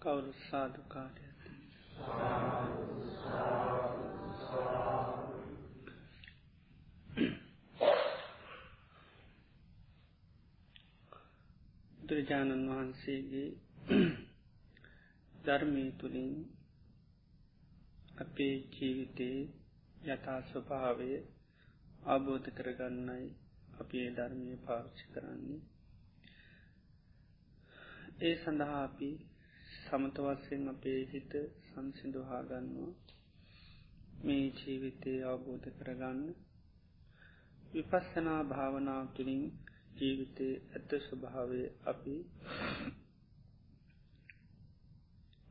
කවුරු සාධකාරය ඇති බුදුරජාණන් වහන්සේගේ ධර්මය තුළින් අපේ ජීවිතයේ යථා ස්වභාවය අවබෝධ කරගන්නයි අපේ ධර්මය පාවිච්චි කරන්නේ. ඒ සඳහා අපි සමතවස්සයෙන් අපේ හිත සංසිදුහා ගන්නවා මේ ජීවිතය අවබෝධ කරගන්න. විපස්සනා භාවනාව තුළින් ජීවිතය ඇත්ත ස්වභාවය අපි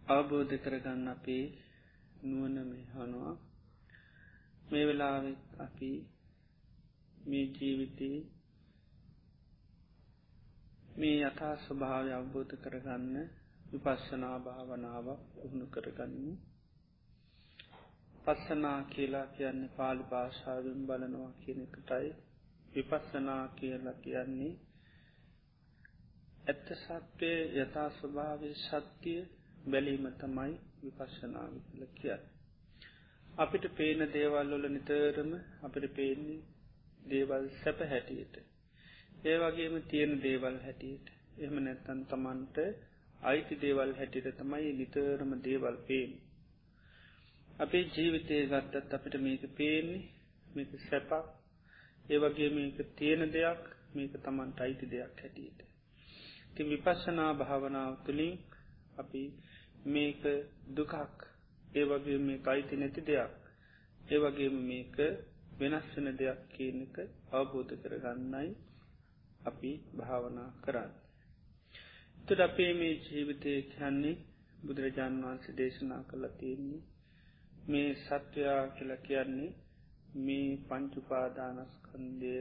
අවබෝධ කරගන්න අපේ නුවන මෙහනවා මේ වෙලාවෙ අපි මේ ජීවිතයේ මේ යථා ස්වභාවය අවබෝධ කරගන්න විපස්සනා භාවනාව පුහුණු කරගන්නමු පස්සනා කියලා කියන්නේ පාලි භාෂාවෙන් බලනවා කියන එකටයි විපස්සනා කියලා කියන්නේ ඇත්ත සත්‍යය යථා ස්වභාවය සත්‍යය බැලීම තමයි විපස්සනාව කළ කියන්න. අපිට පේන දේවල් වල නිතරම අපිට පේන්නේ දේවල් සැප හැටියට. ඒ වගේම තියෙන දේවල් හැටියට එහම නැත්තන් තමන්ට අයිති දේවල් හැටියට තමයි නිතරම දේවල් පේෙන්. අපේ ජීවිතය ගත්තත් අපිට මේක පේන්නේ මේක සැපක් ඒවගේ මේක තියෙන දෙයක් මේක තමන්ට අයිති දෙයක් හැටියට. ති විපස්සනා භාවනාව තුළින් අපි මේක දුකක් ඒවගේ මේ අයිති නැති දෙයක් ඒවගේම මේක වෙනස් වෙන දෙයක් කියනක අවබෝධ කරගන්නයි අපි භාවනා කරන්න. තුට අපේ මේ ජීවිතය කියන්නේ බුදුරජාණන් වහන්සේ දේශනා කළ තියෙන්නේ මේ සත්වයා කියල කියන්නේ මේ පංචුපාදානස්කන්දය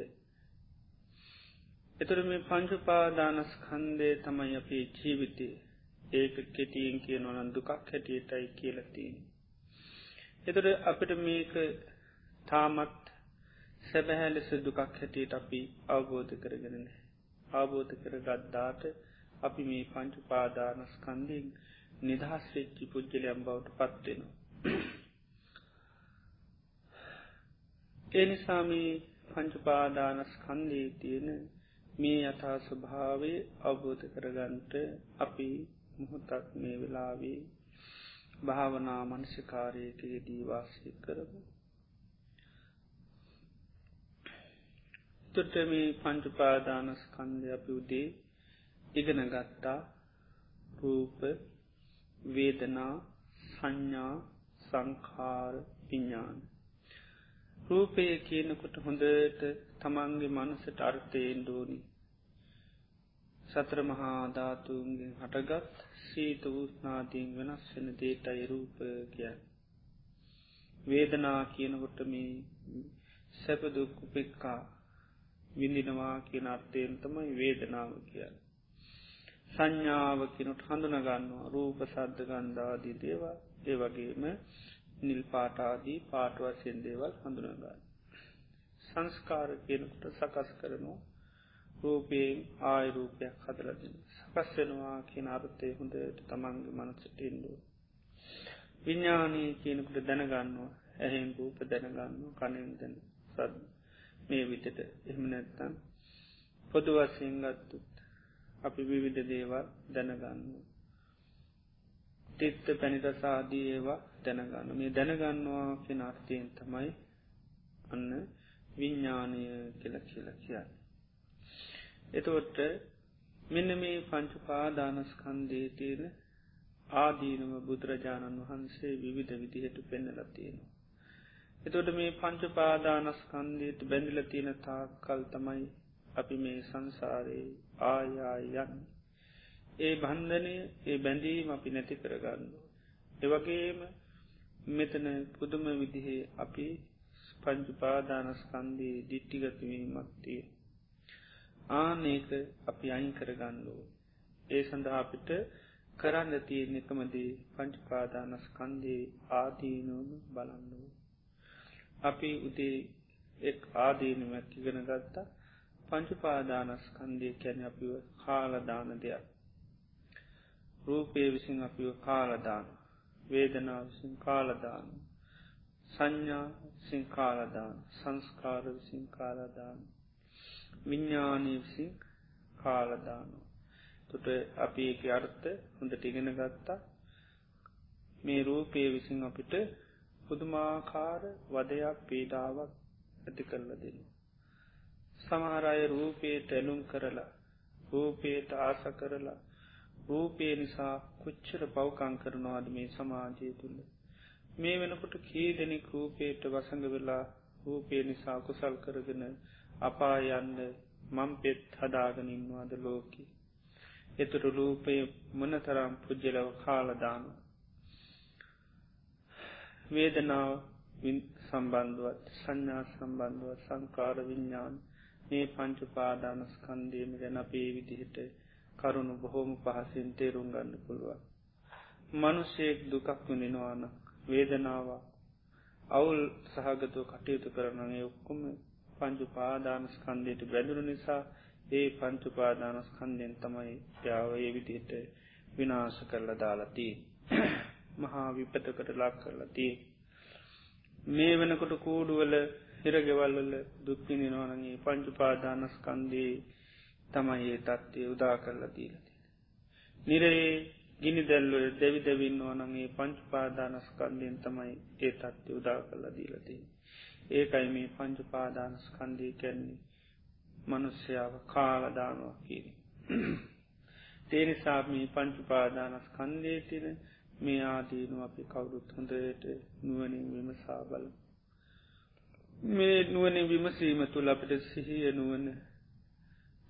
එතුර මේ පංචුපාදානස්කන්දය තමයි අපේ ජීවිතය ඒක කෙටියෙන් කියනවනන් දුකක් හැටියටයි කියලතින්. එතුට අපිට මේක තාමත් සැබැහැ ලෙස දුකක් හැටියට අපි අවබෝධ කරගෙන අවබෝධ කර ගත්දාට අපි මේ පංචු පාදානස්කන්දිෙන් නිදහස් වෙච්චි පුද්ගලයම් බවට පත්වෙනවා. ඒ නිසාමී පංචුපාදානස්කන්දී තියෙන මේ යථා ස්වභාවය අවබෝධ කරගන්ට අපි මුහොතක් මේ වෙලාවේ භාවනා මනසිකාරයකගේ දීවාසය කරමු. තුට මේ පංචුපාදානස්කන්දය අපි උදේ ඉගෙන ගත්තා රූප වේදනා සංඥා සංකාර පිඤ්ඥාන. රූපය කියනකොට හොඳට තමන්ගේ මනසට අර්ථයෙන් දෝනි. සත්‍ර මහා ධාතුන්ගෙන් හටගත් සීත වූස්නාදීන් වෙනස් වෙන දේටයි රූප කිය. වේදනා කියනකොට මේ සැපදුක්කුපෙක්කා විඳිනවා කියන අර්ථයෙන් තමයි වේදනාව කියන්න. සංඥාව කෙනුට හඳුනගන්නවා රූප සද්ධ ගන්ධාදී දේවා ඒ වගේම නිල් පාටාදී පාටවසයෙන් දේවල් හඳුනගන්න. සංස්කාර කියනකට සකස් කරනවා රූපයෙන් ආයරූපයක් හදලදින සකස් වෙනවා කියන අර්ථය හොඳට තමන්ගේ මනසටෙන්ඩුව. විඤ්ඥානී කියනකට දැනගන්නවා ඇහෙන් රූප දැනගන්නවා කනෙන් දැන සද මේ විටට එහම නැත්තන් පොදු වසයෙන් ගත්තුත් අපි විවිධ දේවල් දැනගන්න. තිත්ත පැනිරසාදී ඒවා දැනගන්න මේ දැනගන්නවා කෙන අර්ථයෙන් තමයි අන්න විඤ්ඥානය කියල කියල කියන්න. එතකොට මෙන්න මේ පංචුපාදානස්කන්දේ තියෙන ආදීනම බුදුරජාණන් වහන්සේ විවිධ විදිහට පෙන්නල තියෙනවා. එතොට මේ පංචුපාදානස්කන්දයට බැඳිල තියෙන තාකල් තමයි අපි මේ සංසාරයේ ආයායන් ඒ බන්ධනය ඒ බැඳීම අපි නැති කරගන්න. එවගේම මෙතන පුදුම විදිහේ අපි පංචුපාදානස්කන්දී දිට්ටිගතවීමත්තිය. ආනේක අපි අයින් කරගන්නලෝ. ඒ සඳහා අපිට කරන්න තියෙන එකමදී පංචුපාදානස්කන්දේ ආදීනුවම බලන්නුව. අපි උදේ එක් ආදීනමැක් ඉගෙන ගත්තා. පංචුපාදානස්කන්දය කැන අපිව කාලදාන දෙයක්. රූපය විසින් අපිව කාලදාන වේදනා විසින් කාලදාන සංඥා සිංකාලදාන සංස්කාර විසින් කාලදාන විඤ්ඥානී විසින් කාලදානු තොට අපි ඒක අර්ථ හොඳට ඉගෙන ගත්තා. මේ රූපය විසින් අපිට පුදුමාකාර වදයක් පීඩාවක් ඇති කරල දෙන්න. සමහරය රූපයට ඇලුම් කරලා රූපයට ආස කරලා රූපය නිසා කොච්චර පවකං කරනවාද මේ සමාජය තුළ. මේ වෙනකොට කී දෙනෙක් රූපයට වසඟ වෙලා රූපය නිසා කුසල් කරගෙන අපා යන්න මම් පෙත් හදාගනින්වාද ලෝකී. එතුරු රූපය මනතරම් පුද්ජලව කාලදාන. වේදනාව සම්බන්ධුවත් සංඥා සම්බන්ධුව සංකාර විඤ්ඥාන් මේ පංචුපාදානස්කන්දයම ගැන අපේ විදිහට කරුණු බොහෝම පහසින් තේරුම් ගන්න පුළුවන්. මනුෂයෙක් දුකක් වනිනවාන වේදනාව අවුල් සහගතව කටයුතු කරනගේ ඔක්කොම පංචුපාදානස්කන්දයට බැඳුරු නිසා ඒ පංචුපාදානස්කන්දයෙන් තමයි යාවයේ විදිහට විනාශ කරලා දාලතිී. මහා විපතකට ලක් කරලතිී. මේ වෙනකොට කූඩුවල හිරගෙවල්වල දුක්පිනිනවනගේ පංචුපාදානස්කන්දී තමයි ඒ තත්ත්වය උදා කරලා දීලති. නිරේ ගිනි දැල්ලුව දෙවි දෙවින්න ඕනගේ පංචුපාදානස්කන්දයෙන් තමයි ඒ තත්ත්ය උදා කරලා දීලති. ඒකයි මේ පංචුපාදානස්කන්දී කැන්නේ මනුස්්‍යාව කාලදානවා කියරි. තේනිසාමී පංචුපාදානස්කන්දේ තින මේ ආදීනු අපි කවුරුත් හොඳයට නුවනින් විමසා බල. මේ නුවනින් විමසීම තුළ අපට සිහිය නුවන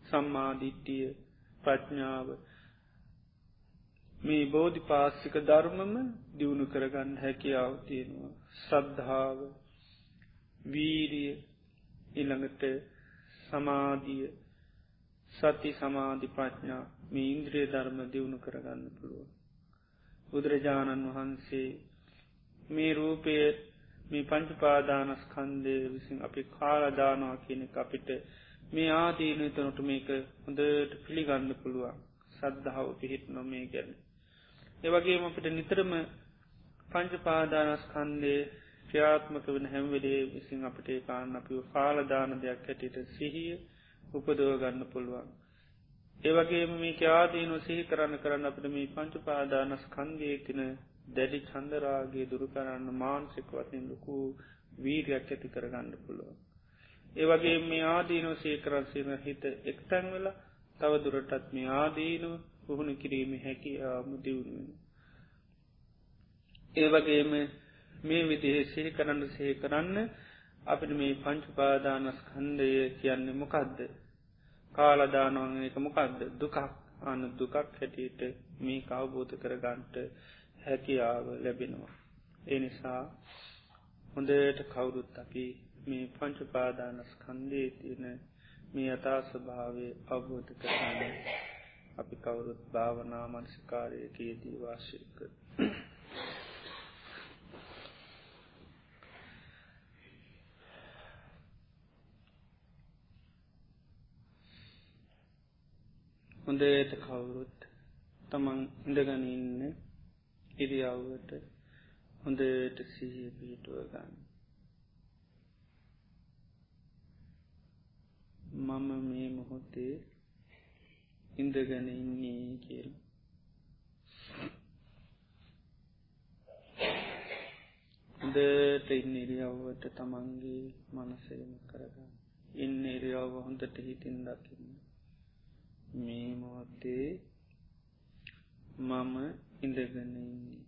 සම්මාධිට්ටිය ප්‍රඥාව මේ බෝධි පාස්සික ධර්මම දියුණු කරගන්න හැකියාව තියෙනවා සද්ධාව වීරිය ඉළඟට සමාධිය සති සමාධි ප්‍රඥා මේ ඉන්ද්‍රිය ධර්ම දියුණු කරගන්න පුළුවන් බුදුරජාණන් වහන්සේ මේ රූපය මේ පංචුපාදානස්කන්දය විසින් අපි කාලදානවා කියන අපිට මේ ආදීනය තනොට මේක හොඳට පිළිගන්න පුළුවන් සද්ධාව පිහිට නොමේ ගැන. ඒවගේම අපිට නිතරම පංචපාදානස්කන්දේ ක්‍රියාත්මක වන හැම්වෙලේ විසින් අපට කාන්න අපිව කාලදාන දෙයක් හැටියට සිහිය උපදව ගන්න පුළුවන්. ඒවගේ මේක ආදීන සිහි කරන්න කරන්න අපට මේ පංචු පාදානස් කන්දය තින දැඩි චන්දරාගේ දුරු කරන්න මාන්සික වතින් ලොකු වීරයක් ඇති කරගන්න පුළුව. ඒවගේ මේ ආදීනෝ සේකරන්සේන හිත එක්තැන් වෙලා තව දුරටත් මේ ආදීනව පුහුණු කිරීම හැකි ආම දියුණුවෙන. ඒවගේම මේ විදිහේ සිහි කරන්න සහි කරන්න අපිට මේ පංචුපාදානස් කන්දය කියන්නේ මොකක්ද කාලදානවන එක මොකක්ද දුකක් අන්න දුකක් හැටියට මේ කවබෝධ කරගන්ට හැකියාව ලැබෙනවා. ඒ නිසා හොඳට කවුරුත් අපි මේ පංචපාදානස් කන්දේ තියෙන මේ අතා ස්වභාවය අවබෝධ කරන්න අපි කවුරුත් භාවනා මනසිකාරයකයේදී වාශයක. හොඳට කවුරුත් තමන් ඉඳගන ඉන්න ඉරියව්වට හොඳට සිහිය පිහිටුව ගන්න. මම මේ මොහොතේ ඉඳගෙන ඉන්නේ කියල. හොඳට ඉන්න ඉරියව්වට තමන්ගේ මනසයම කරගන්න. ඉන්න ඉරියව්ව හොඳට හිතින් දකින්න. මේ මොහොතේ මම ඉඳගනන්නේ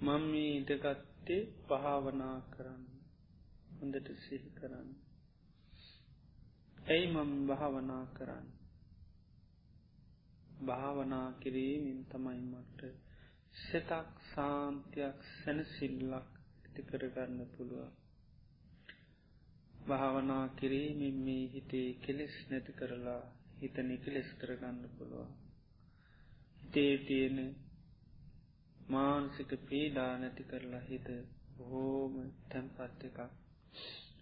මම මේ ඉටගත්තේ භාවනා කරන්න හොඳට සිහි කරන්න. ඇයි මම භාවනා කරන්න. භාවනා කිරීමෙන් තමයි මට සෙතක් සාන්තියක් සැනසිල්ලක් ඇති කරගන්න පුළුවන්. භාවනා කිරීමෙන් මේ හිතේ කෙලෙස් නැති කරලා හිත නිකලෙස් කරගන්න පුළුවන් හිතේ තියෙන මාන්සික පීඩා නැති කරලා හිත බොහෝම තැන්පත් එකක්.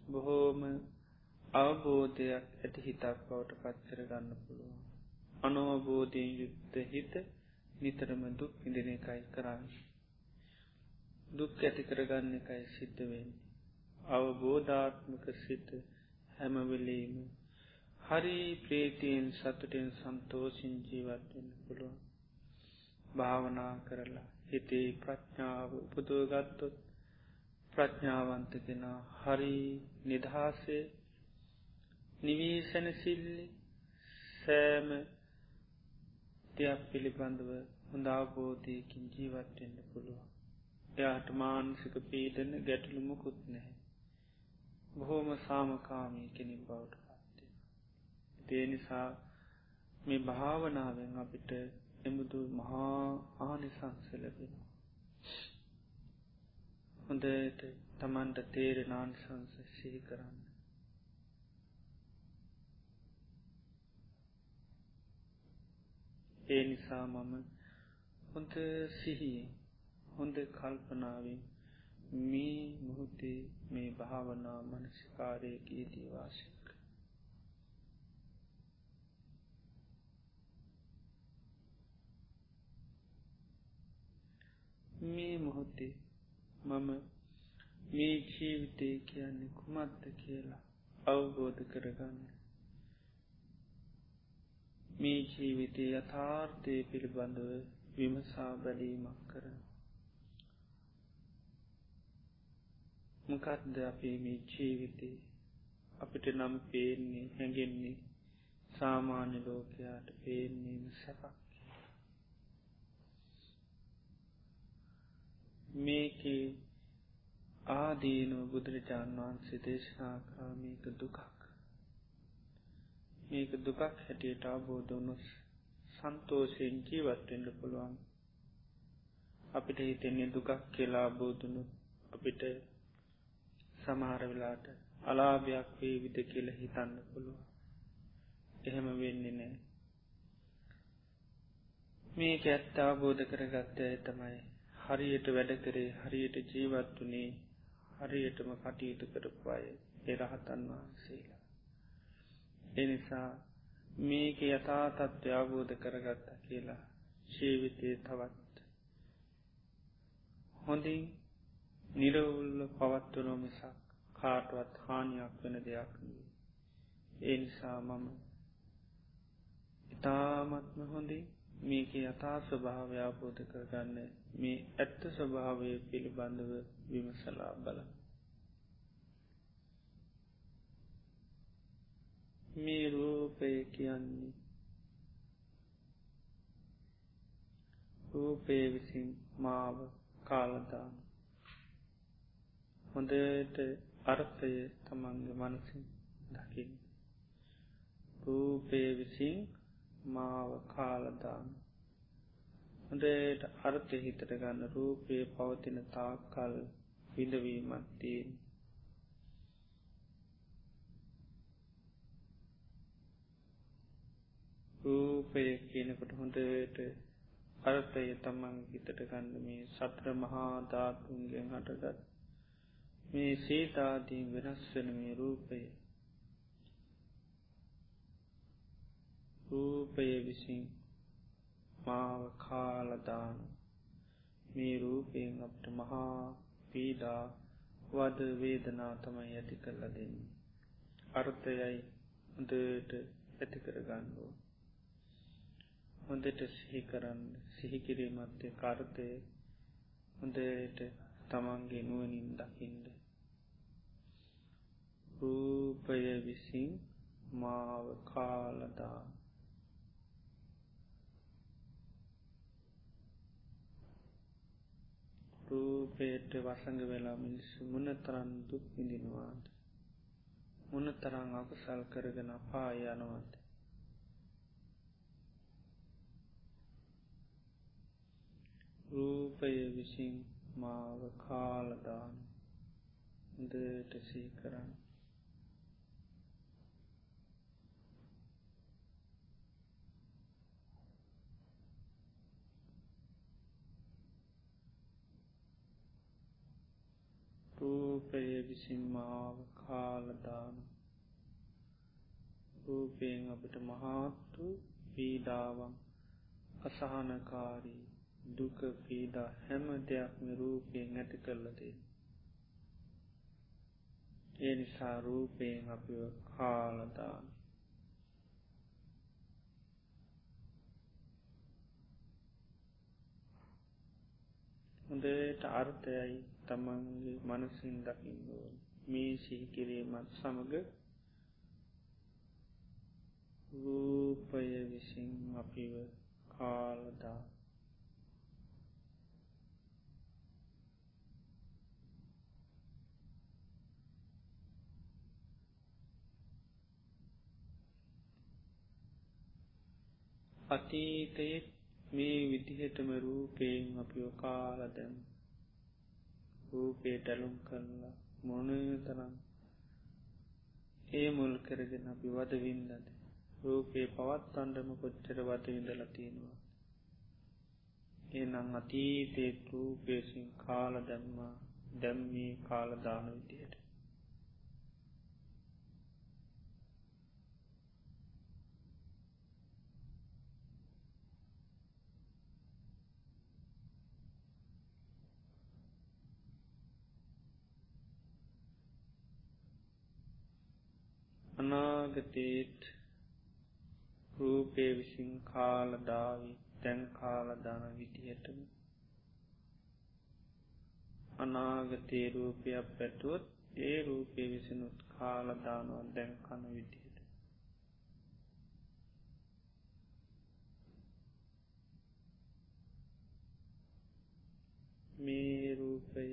බොහෝම අවබෝධයක් ඇති හිතක් බවට පත්කර ගන්න පුළුවන්. අනෝබෝධයෙන් යුත්ත හිත නිතරම දුක් ඉදින එකයි කරන්න. දුක් ඇති කරගන්න එකයි සිද්ධවෙන්නේ අවබෝධාත්මක සිත හැමවෙලීම හරි ප්‍රේතියෙන් සතුටෙන් සන්තෝසින් ජීවත්වෙන්න පුළුවන්. භාවනා කරලා හිතේ ප්‍රඥාව උපදුවගත්තොත් ප්‍රඥාවන්ත කෙන හරි නිදහසේ නිවීසැනසිල්ලි සෑම දෙයක් පිළිබඳව හොඳ අවබෝධයකින් ජීවත්වෙන්න පුළුවන්. එයාට මාන්සික පීඩන ගැටලුමකුත් නැහැ. බොහෝම සාමකාමී කෙනින් බවට පත්තේ දේ නිසා මේ භාවනාවෙන් අපිට එමුදු මහා ආනිසංස ලැබෙනවා. හොඳට තමන්ට තේරෙනාන්සංස සිහි කරන්න. ඒ නිසා මම හොඳ සිහියෙන් හොඳ කල්පනාවෙන් මේ මුහුත්තේ මේ භාවනා මනසිකාරයගේ දීවාශක මේ මොහොතේ මම මේ ජීවිතය කියන්නේ කුමත්ත කියලා අවබෝධ කරගන්න. මේ ජීවිතය යථාර්ථය පිළිබඳව විමසා බැලීමක් කරන. මොකක්ද අපේ මේ ජීවිතේ අපිට නම් පේන්නේ හැඟෙන්නේ? සාමාන්‍ය ලෝකයාට පේන්නේම සැපක්. මේකේ ආදීනුව බුදුරජාණන් වහන්සේ දේශනා කරාමීක දුකක්. මේක දුකක් හැටියට අවබෝධ වනු සන්තෝෂයෙන් ජීවත්වෙන්ඩ පුළුවන්. අපිට හිතෙන්නේ දුකක් කියලා බෝධනු අපිට සමහර වෙලාට අලාභයක් වේ විද කියල හිතන්න පුළුව එහෙම වෙන්නේ නෑ මේක ඇත්ත අවබෝධ කරගත්තය තමයි හරියට වැඩ කරේ හරියට ජීවත් වනේ හරියටම කටයුතු කරපු අය එරහතන් වහන්සේලා. එනිසා මේක යථා තත්ත්ව අවබෝධ කරගත්ත කියලා ජීවිතය තවත් හොඳින් නිරවුල්ල පවත්වනෝ මිසක් කාටවත් හානියක් වෙන දෙයක් නේ. ඒ නිසා මම ඉතාමත්ම හොඳින් මේක යථා ස්වභාවය අවබෝධ කරගන්න මේ ඇත්ත ස්වභාවය පිළිබඳව විමසලා බල මේ රූපය කියන්නේ රූපය විසින් මාව කාලදාන. හොඳට අර්ථය තමන්ගේ මනසින් දකිින් රූපය විසින් මාව කාලදාන හොඳට අර්ථය හිතට ගන්න රූපය පවතින තාකල් විඳවීමත්තියෙන් රූපය කියනකොට හොඳට අර්ථය තමන් හිතට ගන්න මේ සත්‍ර මහා ධාතුන්ගෙන් හටගත්. මේ සීතාදී වෙනස් වෙන මේ රූපය. රූපය විසින් මාව කාලදාන මේ රූපයෙන් අපට මහා පීඩා වද වේදනා තමයි ඇති කරල දෙන්නේ. අර්ථයයි හොඳට ඇති කරගන්නුව හොඳට සිහි කරන්න සිහිකිරීමත්ය කාර්තය හොඳට තමන්ගේ නුවනින් දකිින්ද රූපය විසින් මාව කාලදා රූපයට වසඟ වෙලා මිනිස්සු මුණ තරන් දුක් විඳිනවාද? මුණ තරං අකුසල් කරගෙන පා යනවාද? රූපය විසින් මාව කාලදාන දට සී රූපය විසින්මාව කාලදාන රූපයෙන් අපට මහත්තු පීඩාවන් අසහනකාරී දුක පීඩා හැම දෙයක්ම රූපයෙන් ඇති කරලදේ. ඒ නිසා රූපයෙන් අපිව කාලදාන. හොඳට අර්ථයයි තමන්ගේ මනසින් දකිින්ගෝ මේ සිහි කිරීමත් සමඟ රූපය විසින් අපිව කාලදා අතීතයෙත් මේ විදිහටම රූපයෙන් අපිෝ කාලදැම් රූපේ ටැලුම් කරලා මොන තරම් ඒ මුල් කරගෙන අපි වදවින්නද රූපේ පවත් අන්ඩම කොච්චර වදවිඳල තියෙනවා එනම් අතීතේත් රූපේසින් කාල දැම්මා දැම්මී කාලදාන විදියට. අනාගතේත් රූපය විසින් කාලදාවි තැන් කාලදාන විදිහටම. අනාගතේ රූපයක් පැටුවොත් ඒ රූපය විසිනුත් කාලදානුවත් දැන් කන විදිහට. මේ රූපය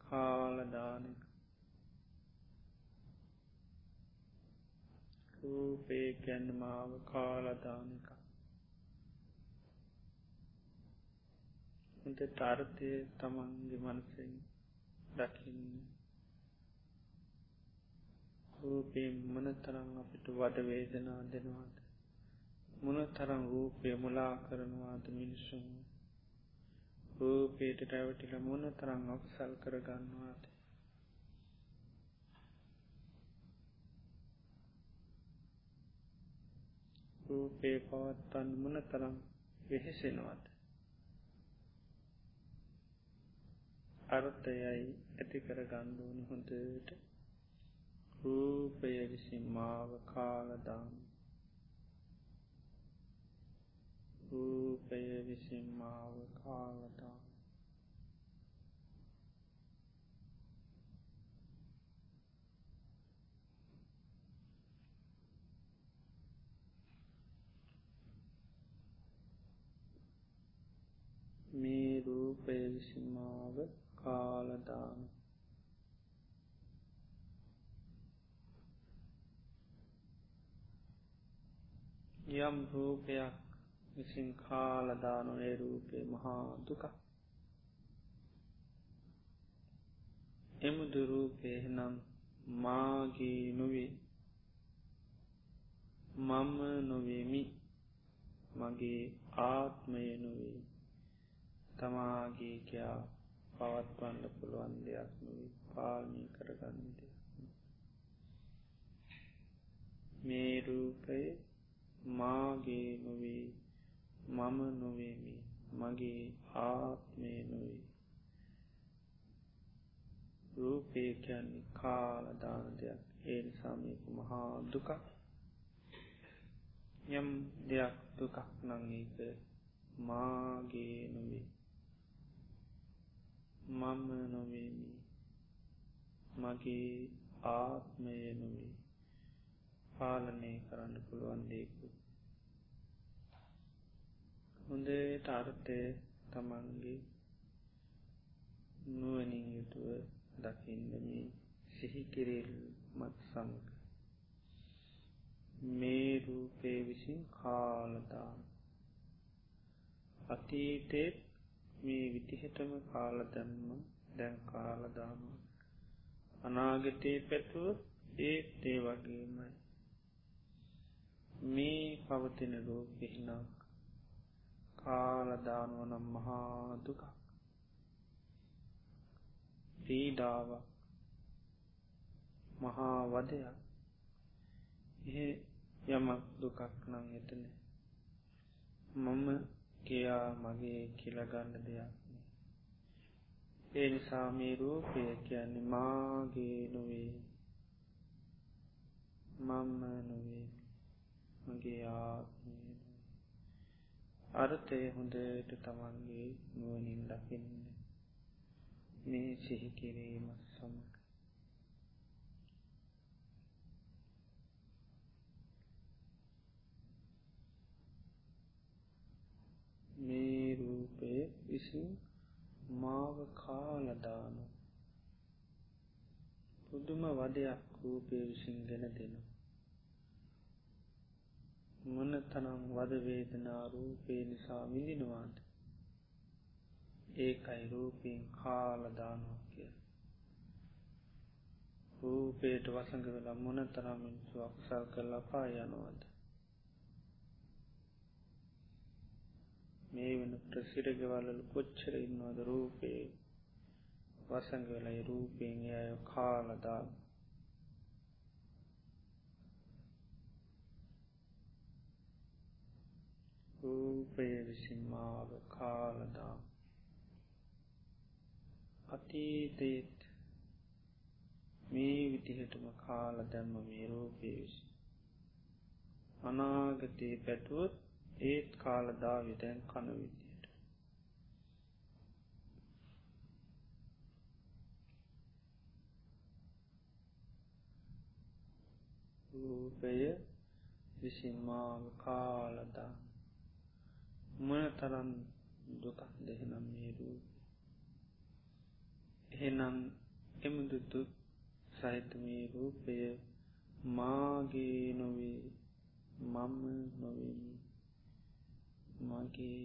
කාලදානක රූපේ කැන්මාව කාලදානක හොඳ ටර්ථය තමන්ගේ මනසෙන් දකින්න. රූපේ මන තරං අපිට වඩ වේදනා දෙනවාද? මොන තරම් රූපය මුලා කරනවාද මිනිසුන් රූපේට ටැවටිල මොන තරං අක්සල් කරගන්නවාද? රූපේ පවත්වන්න මන තරම් වෙහෙසෙනවද. අර්ථයයි ඇති කර ගණ්ඩුවන හොඳට. රූපය විසින් මාව කාලදාන්න රූපය විසින් මාව කාලදාන්න මේ රූපය විසිමාව කාලදාන යම් රූපයක් විසින් කාලදානොේ රූපය මහා දුක එමුදු රූපය නම් මාගේ නොවේ. මම්ම නොවේමි. මගේ ආත්මය නොවේ. තමාගේ කයා පවත්වන්න පුළුවන් දෙයක් නොවී පාලනී කරගන්න දෙයක් මේ රූපය මාගේ නොවේ මම නොවේමි මගේ ආත්මය නොවේ. රූපය කියන්නේ කාලදාන දෙයක්. ඒ නිසාමයක මහා දුකක්. යම් දෙයක් දුකක් නංඒක මාගේ නොවේ. මම නොවේමි. මගේ ආත්මය නොවේ. පාලනය කරන්න පුළුවන්දේකු හොඳට අර්ථය තමන්ගේ නුවනින් යුතුව දකින්නමී සිහිකිරෙල් මත් සමග මේ රූපේ විසින් කාලදාන අතීතෙත් මේ විදිහටම කාල දැම්ම දැන් කාලදාම අනාගතයේ පැතුව ඒත් ඒ වගේමයි. මේ පවතින රෝපෙහිනක් කාලදානුවනම් මහාදුකක් පීඩාවක්. මහා වදයක්. එහ යමක් දුකක් නම් එතන. මම ගයා මගේ කියලගන්න දෙයක් ඒ නිසා මේ රූපය කියන්නේ මාගේ නොවේ මම්ම නොවේ මගේ ආත්මය අර්ථය හොඳට තමන්ගේ නුවනින් දකින්න. මේ සිහිකිරීමත් සමඟ මේ රූපය විසින් මාව කාලදානු පුදුම වදයක් රූපය විසින් ගෙන දෙනවා මොන තනම් වදවේදනා රූපේ නිසා විඳිනවාද? ඒකයි රූපයෙන් කාලදානවා කිය රූපේට වසඟ වෙලා මොන තරමින්සු අක්සල් කරලා පා යනවාද මේ වෙන ප්‍රසිරගවල්ලු කොච්චර ඉන්නවද? රූපේ වසඟ වෙලයි රූපයෙන් අය කාලදා රූපය විසින්මාව කාලදා අතීතේත් මේ විදිහටම කාල දැම්ම මේ රූපය විසි අනාගතයේ පැටුවොත් ඒත් කාලදාවි දැන් කන විදියට. රූපය විසින්මාව කාලදා මොන තරන් දුකක් දෙහෙනම් මේ රූප? එහෙනම් එමුදුතු සහිතමී රූපය මාගේ නොවේ මම නොවෙමි. මගේ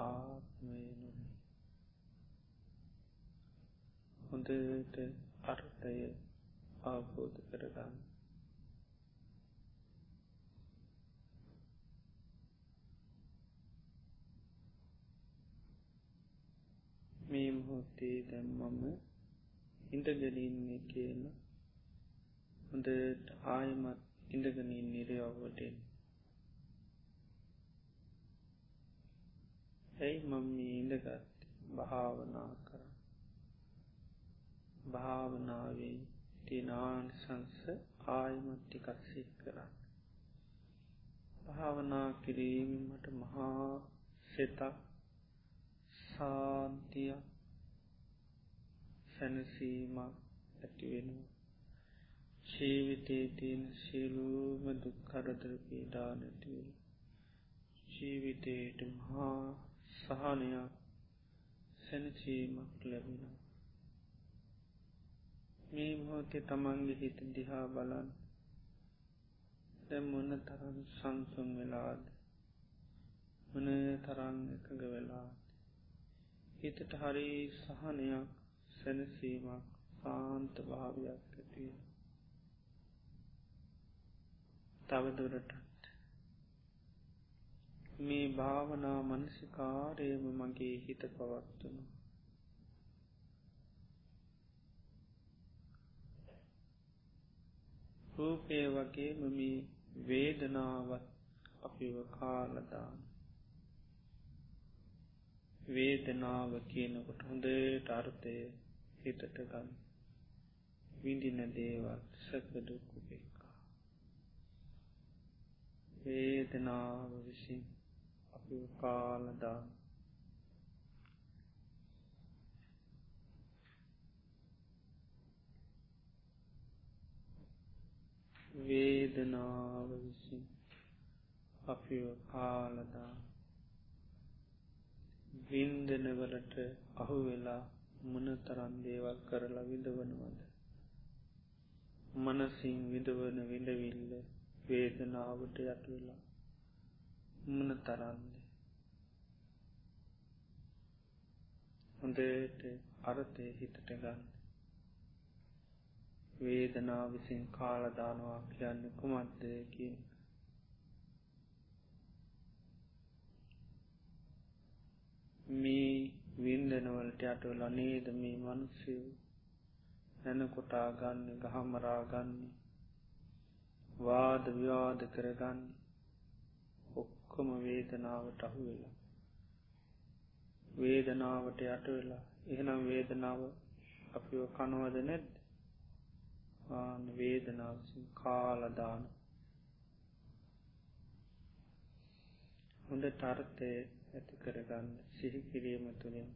ආත්මය නොවේ හොඳට අර්ථය අවබෝධ කරගන්න. මේ මොහොත්තේ දැම්මම ඉඳගලින්නේ කියන හොඳට ආයමත් ඉඳගනින් නිරයව්වටෙන් ඇයි මම ඉඳගත් භාවනා කර භාවනාවේ තිනාන් සංස ආයමත්ටිකක්සික් කරන්න. භාවනා කිරීමට මහා සෙතක් සාන්තිය සැනසීමක් ඇතිවෙනවා ජීවිතේ තියෙන සියලූම දුක්කරදර පීඩා නැතිවල ජීවිතයට මහා සහනයක් සැනසීමක් ලැබෙනවා. මේ මොහොතේ තමන්ගේ හිත දිහා බලන් දැම්මොන්න තරන් සංසුන් වෙලාද? මන තරන් එකග වෙලාද? හිතට හරි සහනයක් සැනසීමක් සාන්ත භාවයක් ඇතිය තවදුරටත් මේ භාවනා මනසිකාරයම මගේ හිත පවත්වනු රූපය වගේ මම වේදනාවත් අපිව කාලදාන වේදනාව කියනකොට හොඳට අර්ථය හිතට ගන්න. විඳින දේවත් සැපදුකුපෙක්කා වේදනාව විසින් අපි කාලදා. වේදනාව විසින් අපි කාලදා. වින්දනවලට අහු වෙලා මොන තරන් දේවල් කරලා විඳවනවද? මනසින් විඳවන විඳවිල්ල වේදනාවට යට වෙලා මන තරන්ද හොඳට අරතය හිතට ගන්න. වේදනා විසින් කාලදානවා කියන්න කුමත්දය කියන. මේ වින්දනවලට අටවල නේද මේ මනුස්සයෝ නැනකොටා ගන්න ගහමරා ගන්නේ වාද ව්‍යාද කරගන්න ඔක්කොම වේදනාවට අහු වෙලා වේදනාවට යට වෙලා. එහෙනම් වේදනාව අපිව කනවද නැද්ද? ආන වේදනාවසින් කාලදාන හොඳ ටර්ථය ඇති කරගන්න සිහි කිරීම තුළින්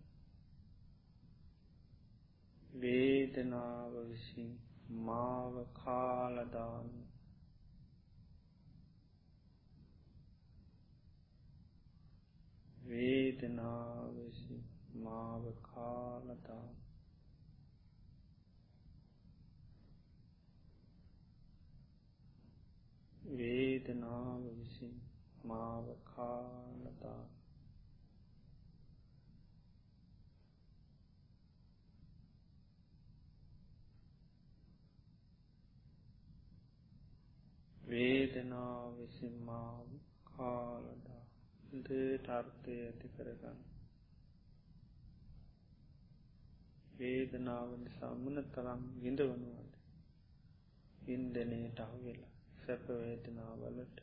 වේදනාව විසින් මාව කාලදාන්න වේදනාව විසින් මාව කාලදාන්න වේදනාව විසින් මාව කාලදාන්න වේදනා විසින් මාව කාලදා දේටර්ථය ඇති කරගන්න. වේදනාව නිසා මුණ තරම් විඳවනුවද? ඉන්දනයට අහුවෙලා සැපවේදනාවලට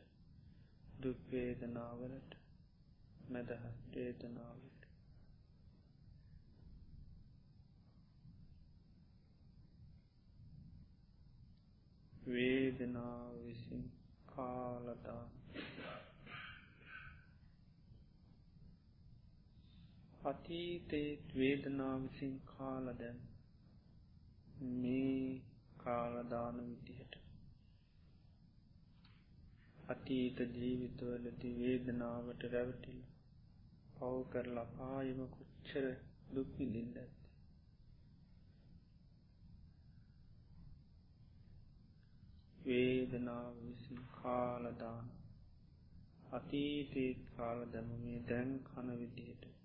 දුක්වේදනාවලට මැදහත් වේදනාවට වේදනාව විසින් කාලදා අතීතේත් වේදනා විසින් කාලදැන් මේ කාලදාන විදිහට. අතීත ජීවිතවලති වේදනාවට රැවටිල් පව් කරලා පායම කොච්චර දුක්විඳින්ද ඇත වේදනාව විසින් කාලදාන අතීතීත් කාල දැමමේ දැන් කන විදියට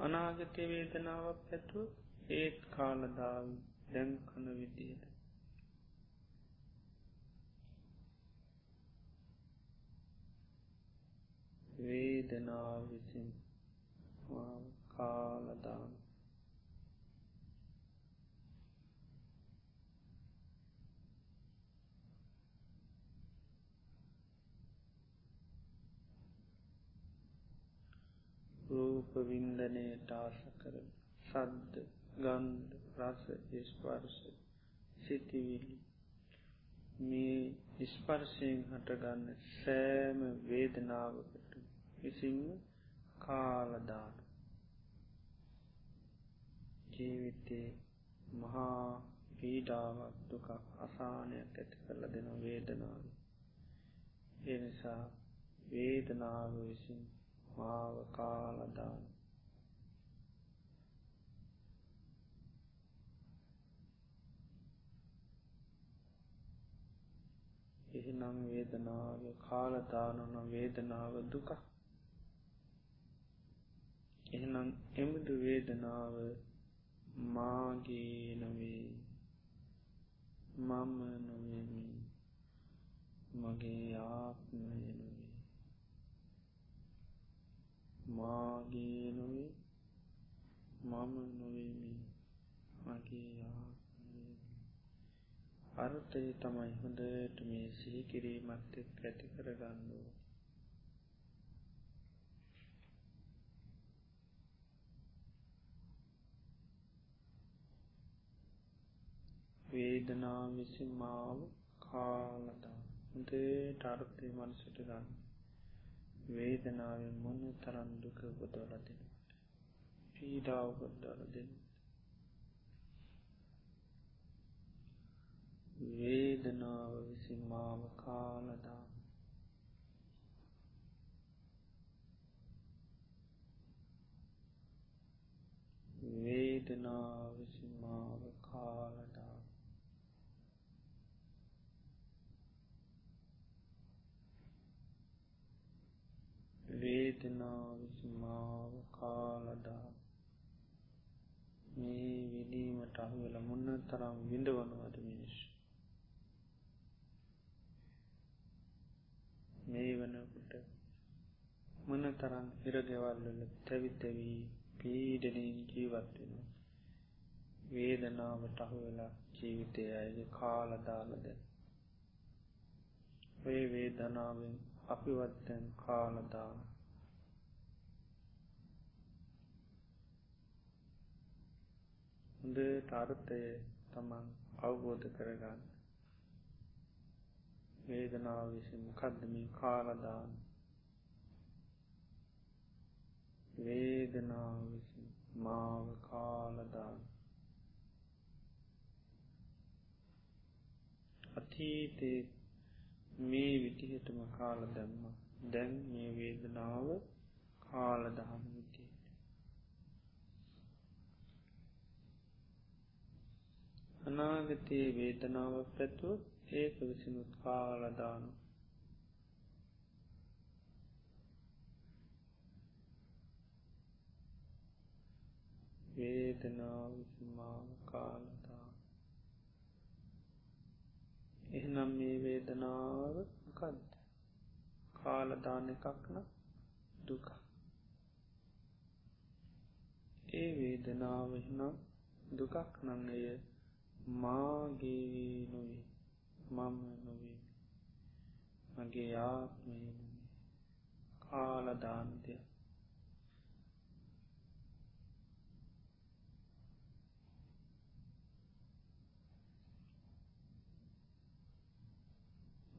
අනාගතය වේදනාවක් පැතුව ඒත් කාලදාව. දැන් කන විදියට. වේදනාව විසින් කාලදාන රූප වින්දනයට ආස කරන සද්ද ගන්ධ රස ස්පර්ශ සිතිවිලි. මේ ස්පර්ශයෙන් හටගන්න සෑම වේදනාවකට විසින්ම කාලදාන ජීවිතේ මහා පීඩාවක් දුක අසානයක් ඇති කරල දෙන වේදනාව. එනිසා වේදනාව විසින් මාව කාලදාන. එහිනම් වේදනාව කාලදානන වේදනාව දුක. එහනම් එමුදු වේදනාව මාගේ නොවේ. මම නොවෙමි. මගේ ආත්මය නොවේ. මාගේ නොවේ මම නොවෙමි. මගේ අර්ථය තමයි හොඳට මේ සිහි කිරීමත් එක් ඇති කරගන්නුව වේදනා විසින් මාව කාලදා හොඳට අර්ථය මනසට ගන්න. වේදනාවෙන් මොන තරන් දුක ගොදවල දෙනට පීඩාව ගොද්දල දෙන්න වේදනාව විසින් මාව කාලදා වේදනාව විසින් මාව කාලදා වේදනා විසිමාව කාලදා මේ විඩීමට අහුවෙල මුන්න තරම් විඳවනවද මිනිස් මේ වනකට මන තරම් හිරගෙවල්වල තැවිතැවී පීඩනින් ජීවත්වෙන වේදනාවට අහු වෙලා ජීවිතය අයගේ කාලදාලද ඔය වේදනාවෙන් අපිවත්තැන් කාලදාන. හොඳ ටර්ථය තමන් අවබෝධ කරගන්න. වේදනාව විසින් කදදමින් කාලදාන? වේදනාව විසින් මාව කාලදාන. අතීතේ මේ විදිහටම කාල දැම්ම දැන් මේ වේදනාව කාලදහන විදියට අනාගතයේ වේදනාව පැත්තුව ඒක විසිනුත් කාලදානු වේදනාව විසිමාව කාලදා එහනම් මේ වේදනාව කන්ද කාලදාන එකක්න දුක. ඒ වේදනාව නම් දුකක් නංගය මාගේ නොවේ මම නොවේ මගේ ආත්මය කාලදාන්තය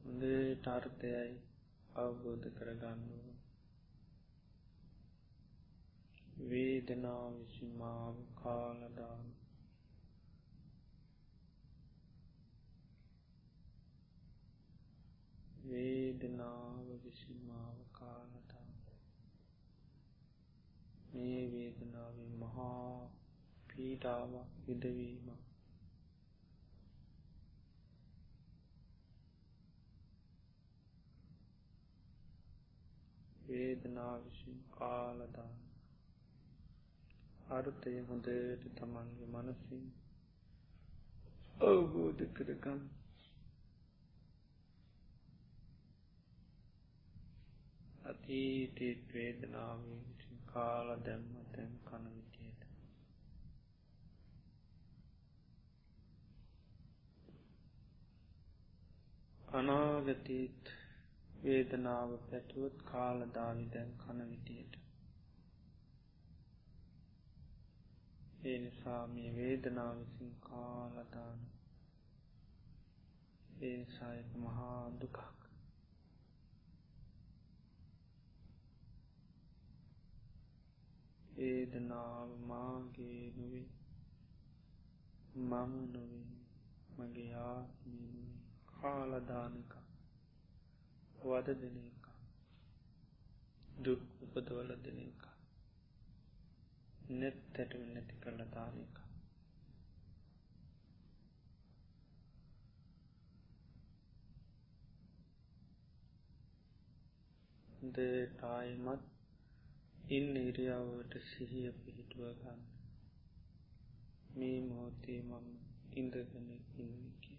හොඳේ ටර්ථයයි අවබෝධ කරගන්නුව වේදනා විසිමාව කාලදාන වේදනාව විසිමාව කාලදා මේ වේදනාව මහා පීඩාවක් විදවීමක් වේදනා විසින් කාලදාන. අර්ථය හොඳට තමන්ගේ මනසින් අවබෝධ කරගන්න. අතීතීත් වේදනාවෙන් කාල දැම්ම තැන් කන විටියට අනාගතීත් වේදනාව පැටුවොත් කාලදාවි දැන් කන විටියට ඒ නිසා මේ වේදනාව විසින් කාලදාන ඒ සායක මහා දුකක්. වේදනාව මාගේ නොවේ. මම නොවේ. මගේ ආත්මී කාලදානක වද දෙන එක. දුක් උපදවල දෙන එක. නෙත් තැටව නැති කරල දාන එක. ටායිමත් ඉන් ඉරියාවට සිහිය පිහිටුව ගන්න. මේ මොහොතේ මම ඉඳගෙන ඉන්නකි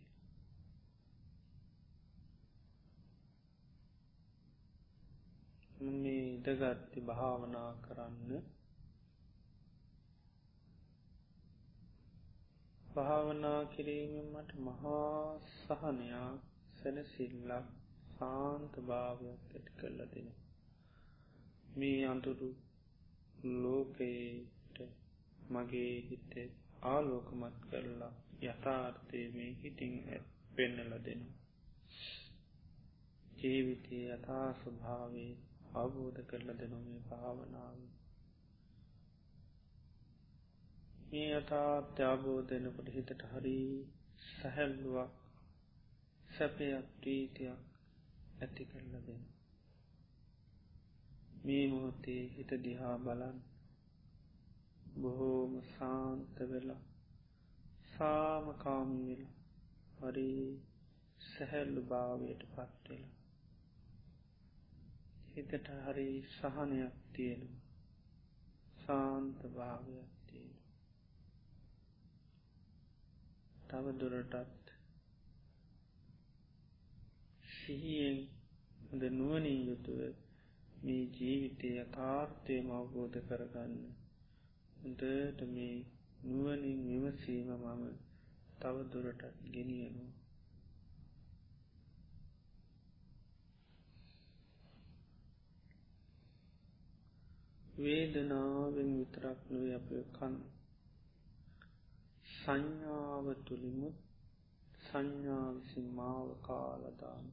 මේ ඉඩගත්ති භාවනා කරන්න භාවනා කිරීමෙන් මට මහා සහනයා සැනසිල්ලක් සාන්ත භාවයක් ඇති කරල දෙන මේ අඳුරු ලෝකයට මගේ හිතේ ආලෝකමත් කරලා යථාර්ථය මේ හිටින් පෙන්නල දෙනවා. ජීවිතය යථා ස්වභාවේ අවබෝධ කරල දෙනොමේ භාවනාව. මේ යථාත්‍යාබෝධයනකොට හිතට හරි සැහැල්ලුවක් සැපයක් ප්‍රීතියක් ඇති කරල දෙන මේ මොහොතේ හිත දිහා බලන් බොහෝම සාන්ත වෙලා සාමකාමී වෙලා හරි සැහැල්ලු භාවයට පත්වෙලා හිතට හරි සහනයක් තියෙනවා. සාන්ත භාවයක් තියෙන තව දුරටත් සිහියෙන් හොඳ නුවනින් යුතුව මේ ජීවිතය යථාර්ථයම අවබෝධ කරගන්න. උන්ටට මේ නුවනින් විමසීම මම තව දුරටත් ගෙනියනු වේදනාවෙන් විතරක් නොව අප කන්න සංඥාව තුළිමුත් සංඥා විසින් මාව කාලදාන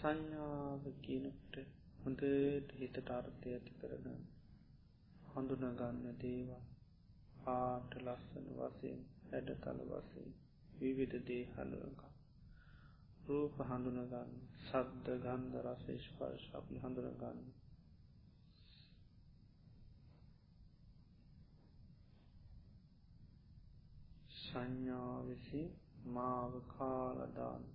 සංඥාව කියනට හොඳට හිතට අර්ථය ඇති කරගන්න හඳුනගන්න දේවල් ආට ලස්සන වසයෙන් හැඩ තල වසයෙන් විවිධ දේ හලක රූප හඳුනගන්න සද්ධ ගන්ධ රසේෂ්පර්ශ අපි හඳුනගන්න සංඥා විසි මාව කාලදාන්න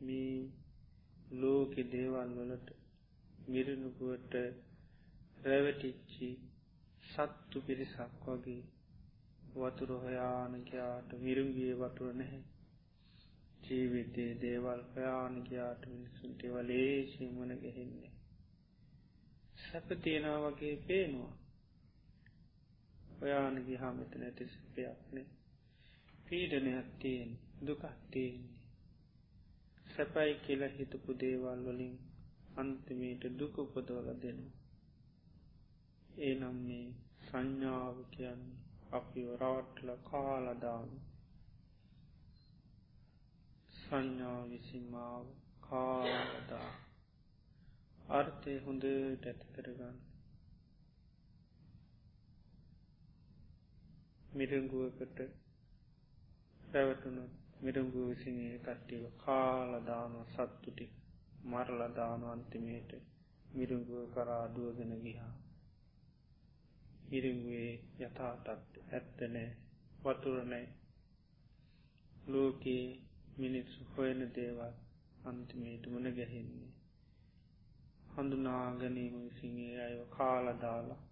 මේ ලෝකෙ දේවල් වලට මිරණුකුවට රැවටිච්චි සත්තු පිරිසක් වගේ වතුර හොයානකයාට මිරුන්ගේ වතුර නැහැ. ජීවිතයේ දේවල් හොයානකයාට මිනිසුන්ට වලේශී මුණ ගැහෙන්නේ සැප තියෙනා වගේ පේනවා. ඔයානගේ හාමත නැති සපයක්නේ පීඩනයක් තියෙන් දුකක් තියෙන්නේ සැපයි කියල හිතපු දේවල් වලින් අන්තිමේට දුක උපදවල දෙනවා. ඒ නම් මේ සංඥාව කියන්නේ අපි රවට්ල කාලදාම සංඥා විසිමාව කාලදා අර්ථය හොඳට ඇති කරගන්න. මිරංගුවකට පැවටුණු මිරංගුව විසිගේ කට්ටිව කාලදාන සත්තුටි මරලදාන අන්තිමේට මිරුංගුව කරාදුවගෙන ගිහා ඉරිංගුවේ යථාතත් ඇත්තනෑ වතුරනෑ ලෝකයේ මිනිස්සු හොයන දේවල් අන්තිමේට මන ගැහෙන්නේ. හඳුනා ගැනීම විසිගේ අය කාලදාලා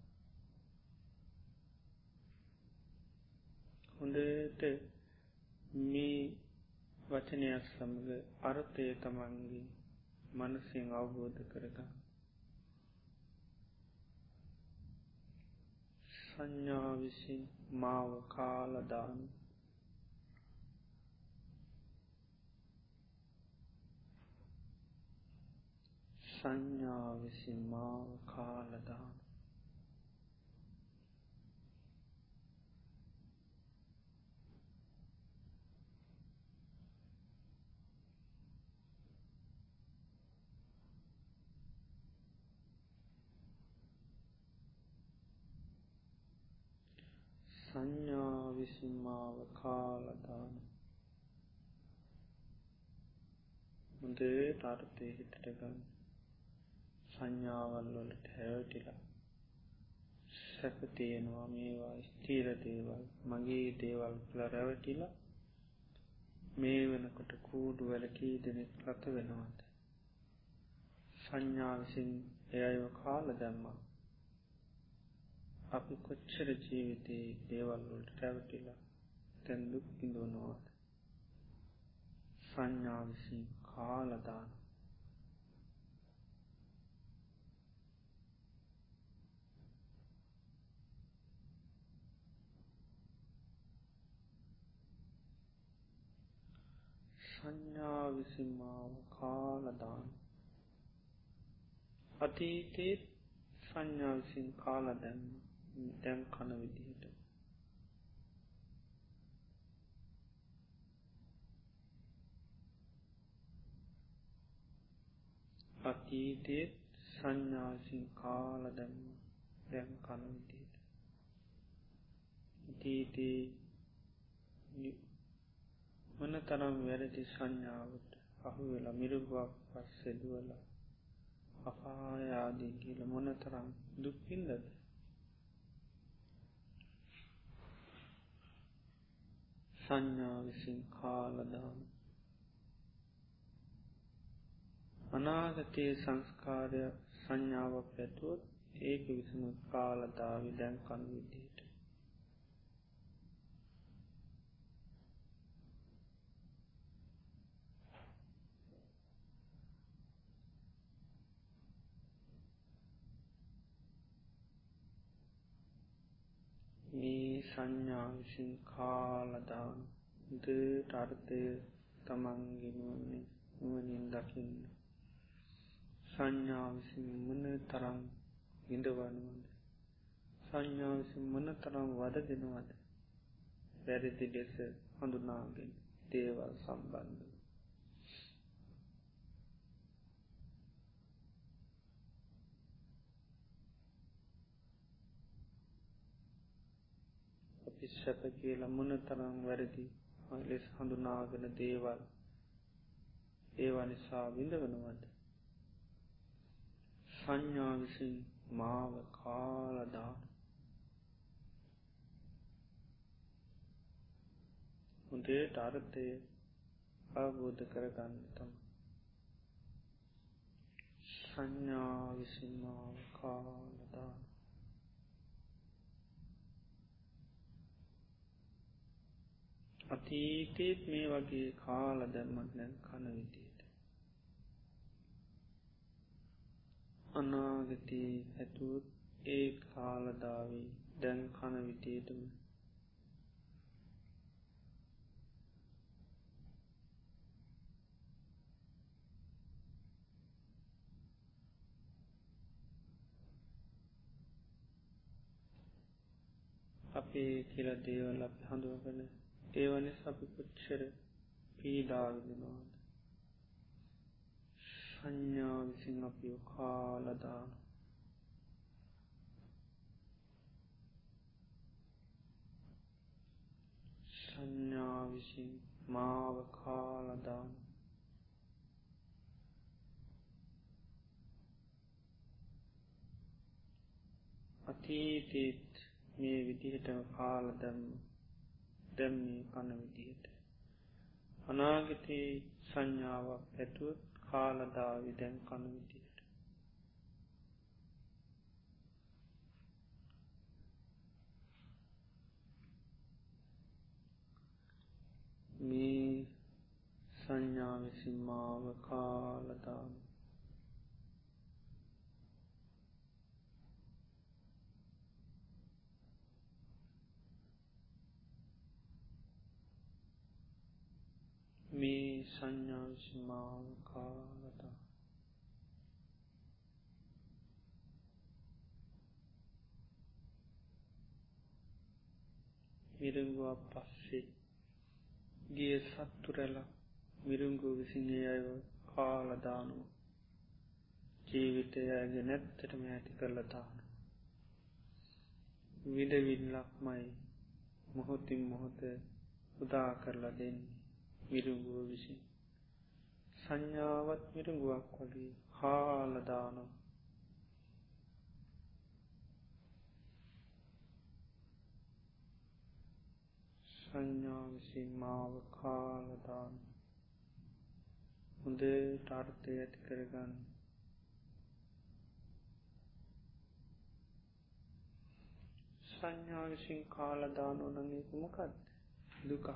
හොඳට මේ වචනයක් සමඟ අර්ථය තමන්ගේ මනසින් අවබෝධ කරගන්න. සංඥා විසින් මාව කාලදාන සංඥා විසින් මාව කාලදාන සංඥා විසින්මාව කාලදාන මුදේ ටර්තය හිතටගන්න සංඥාවල් වලට හැවටිලා සැපතියෙනවා මේවා ස්තීර දේවල් මගේ දේවල් කළ රැවටිලා මේ වෙනකොට කූඩු වැලකී දෙනෙක් රත වෙනවාද? සංඥාවිසින් එයව කාල දැම්මා. අපි කොච්චර ජීවිතයේ දේවල්වලට රැවටිලා තැන්දුක් ඉඳුවනවාද සංඥාවිසින් කාලදාන සංඥා විසිමාව කාලදාන අතීතේත් සංඥා විසින් කාල දැන්න දැන් කන විදිහට අතීතයත් සංඥාසින් කාල දැම්ම දැන් කන විදියට. අතීතේ මන තරම් වැරදි සංඥාවට අහු වෙලා මිරුගුවක් පස්සෙදුවලා අපායාදී කියල මොන තරම් දුක්කින්දද සංඥා විසින් කාලදාන අනාගතයේ සංස්කාරය සංඥාවක් ඇතුවත් ඒක විසම කාලදාවි දැන් කන් විදියට. මේ සංඥා විසින් කාලදාන දට අර්ථය තමන්ගෙනුවන්නේ නුවනින් දකින්න. සංඥා විසින් මන තරම් ඉඳවනුවද සංඥා විසින් මන තරම් වද දෙනවද වැරදි ලෙස හඳුනාගෙන දේවල් සම්බන්ධ පිස්සැප කියලා මොන තරම් වැරදි ලෙස් හඳුනාගෙන දේවල් ඒවා නිසා විඳවනවද? සංඥා විසින් මාව කාලදාන හොඳේට අර්ථය අවබෝධ කරගන්න තම සංඥා විසින් මාව කාලදාන අතීතේත් මේ වගේ කාල දැම්මත් නැන් කන විදියට අනාගතී ඇතුත් ඒ කාලදාවී දැන් කන විදියටම. අපේ කියල දේවල් අපි හඳුවගන ඒවනි අපි කොච්චර පීඩාවිදනවාද සංඥා විසින් අපි කාලදාන සංඥා විසින් මාව කාලදාන අතීතීත් මේ විදිහටම කාලදැම්ම දැම්මේ. කන විදිහට. අනාගතයේ සංඥාවක් ඇතුවත් කාලදාවි දැන් කන විදිහට. මේ සංඥාවිසින් මාව කාලදාම මේ සංඥාශමාව කාලතා. මිරංගුව පස්සේ ගිය සත්තුරැල මිරුංගු විසිගේ අයව කාලදානුව ජීවිතයගේ නැත්තටම ඇති කරලතාන විඩවිල්ලක්මයි මොහොතින් මොහොත උදා කරලා දෙන්නේ. මිරුගුව විසින්. සංඥාවත් මිරුගුවක් වගේ හාලදානවා සංඥා විසින් මාව කාලදාන හොඳ ටර්ථය ඇති කරගන්න. සංඥා විසින් කාලදානෝ නගේ කුමකත් දුකක්.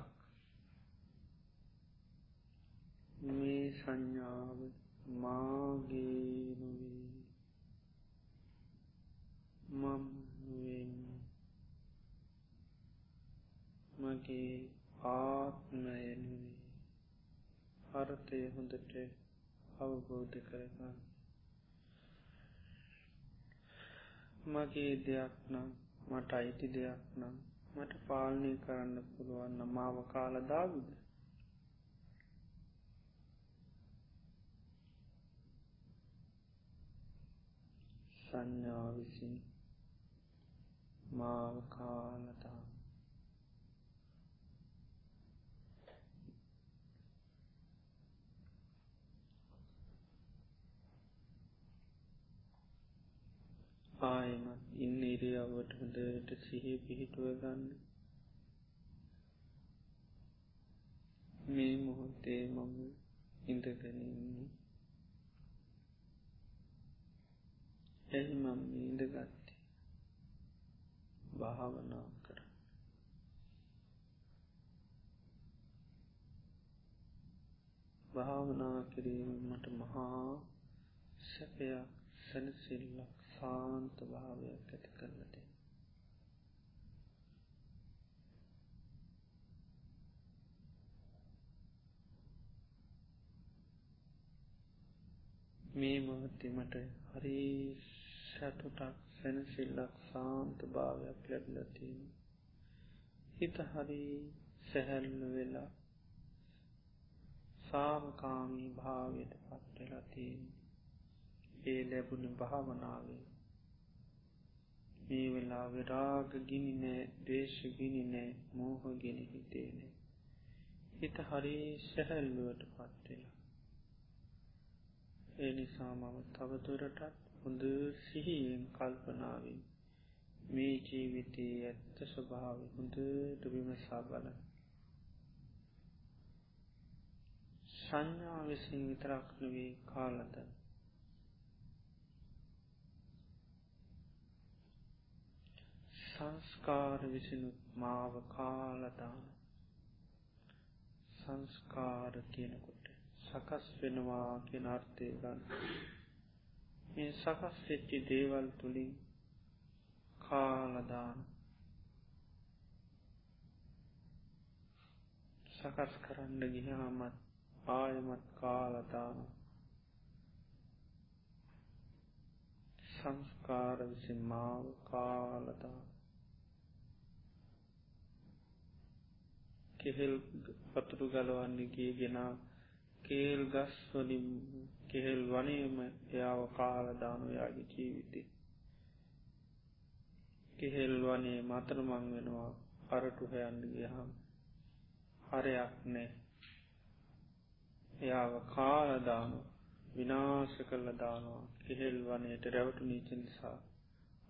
මේ සංඥාව මාගේ නොවේ මම්වෙන් මගේ ආත්මයනුවේ හරතය හොඳට අවබෝධ කරගන්න. මගේ දෙයක් නම් මට අයිති දෙයක් නම් මට පාලනය කරන්න පුළුවන්න මාව කාලදාවිද සංඥා විසින් මාව කාලතා ආයමත් ඉන්න ඉරියාවට හොඳට සිහි පිහිටුව ගන්න. මේ මොහොතේ මම ඉඳගැනන්නේ ඇයි මම ඉඳගත්ති භාවනා කර භාවනා කිරීම මට මහා සැපයක් සැනසිල්ලක් සාන්ත භාවයක් ඇති කරනද මේ මොහොත්තේ මට හරි සැටුටක් සැනසිල්ලක් සාන්ත භාවයක් ලැබලතිීම හිත හරි සැහැල්ල වෙලා සාමකාමී භාවයට පත්වෙලතිීම ඒ ලැබුණ භාවනාවේ මේ වෙලා විරාග ගිනි නෑ දේශ ගිනි නෑ මෝහ ගෙන හිතේනේ හිත හරි සැහැල්ලුවට පත්වෙලා ඒ නිසා මම තවතුරටත් හොඳ සිහියෙන් කල්පනාවෙන් මේ ජීවිතයේ ඇත්ත ස්වභාව හොඳ දුවිමසා බල සංඥා විසින් විතරක් නොවේ කාලද? සංස්කාර විසිනුත් මාව කාලදාන. සංස්කාර කියනකොට සකස් වෙනවා කියෙන අර්ථය ගන්න. මේ සකස් වෙච්චි දේවල් තුළින් කාලදාන සකස් කරන්න ගිහාමත් ආයමත් කාලදාන සංස්කාර විසින් මාව කාලදාන කෙහෙල් පතුරු ගලවන්නේ කිය ගෙනා කේල් ගස් වලින් කෙහෙල් වනේම එයාව කාලදානොයාගේ ජීවිතේ. කෙහෙල් වනේ මතරමං වෙනවා අරටු හයන්න ගහම් හරයක් නෑ. එයාව කාලදානු විනාශ කල්ල දානවා. කෙහෙල් වනයට රැවටු නීච නිසා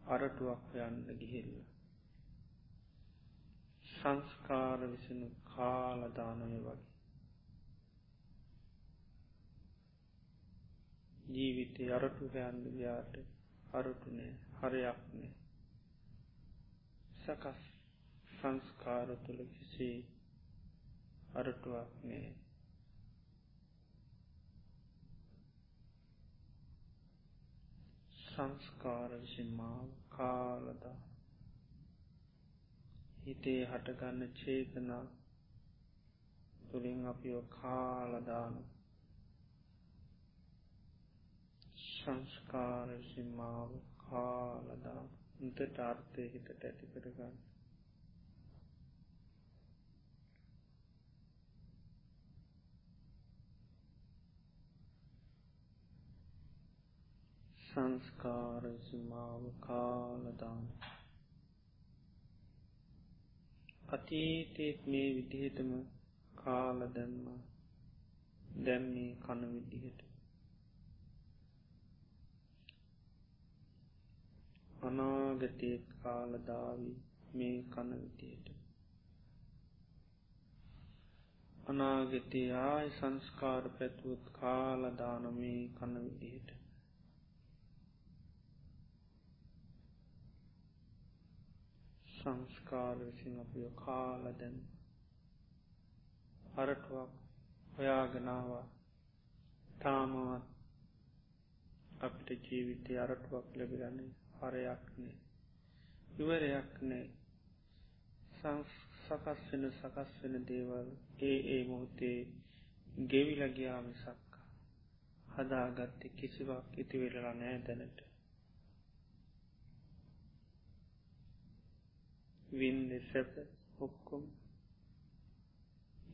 අරටුවක් යන්න ගිහිල්ල. සංස්කාර විසිනු කාලදානය වගේ. ජීවිතය අරටු හැන්ඩ යාට අරටුනේ හරයක්නේ. සකස් සංස්කාර තුළ කිසි අරටුවක් නේ සංස්කාර විසින්මාව කාලදා හිතේ හටගන්න චේතනා තුළින් අපිෝ කාලදානු සංස්කාර සිම්මාව කාලදා උන්තට අර්ථය හිතට ඇති කරගන්න. සංස්කාර සිමාව කාලදාන අතීතෙත් මේ විදිහටම කාල දැම්ම දැම්මේ කන විදිහට අනාගතයත් කාලදාවි මේ කන විදියට. අනාගතය ආය සංස්කාර පැතුවත් කාලදානමේ කන විදියට. සංස්කාර විසින් අපිය කාලදැන් අරටුවක් හොයාගෙනවා තාමවත් අපිට ජීවිතය අරටුවක් ලැබිරන්නේ හරයක්නේ ඉවරයක් නෑ. සකස් වෙන සකස් වෙන දේවල් ඒ ඒ මොහොතේ ගෙවිලගයා මිසක් හදාගත්තේ කිසිවක් ඉතිවෙරලා නෑ දැනට. වින්ද සැප ඔක්කොම්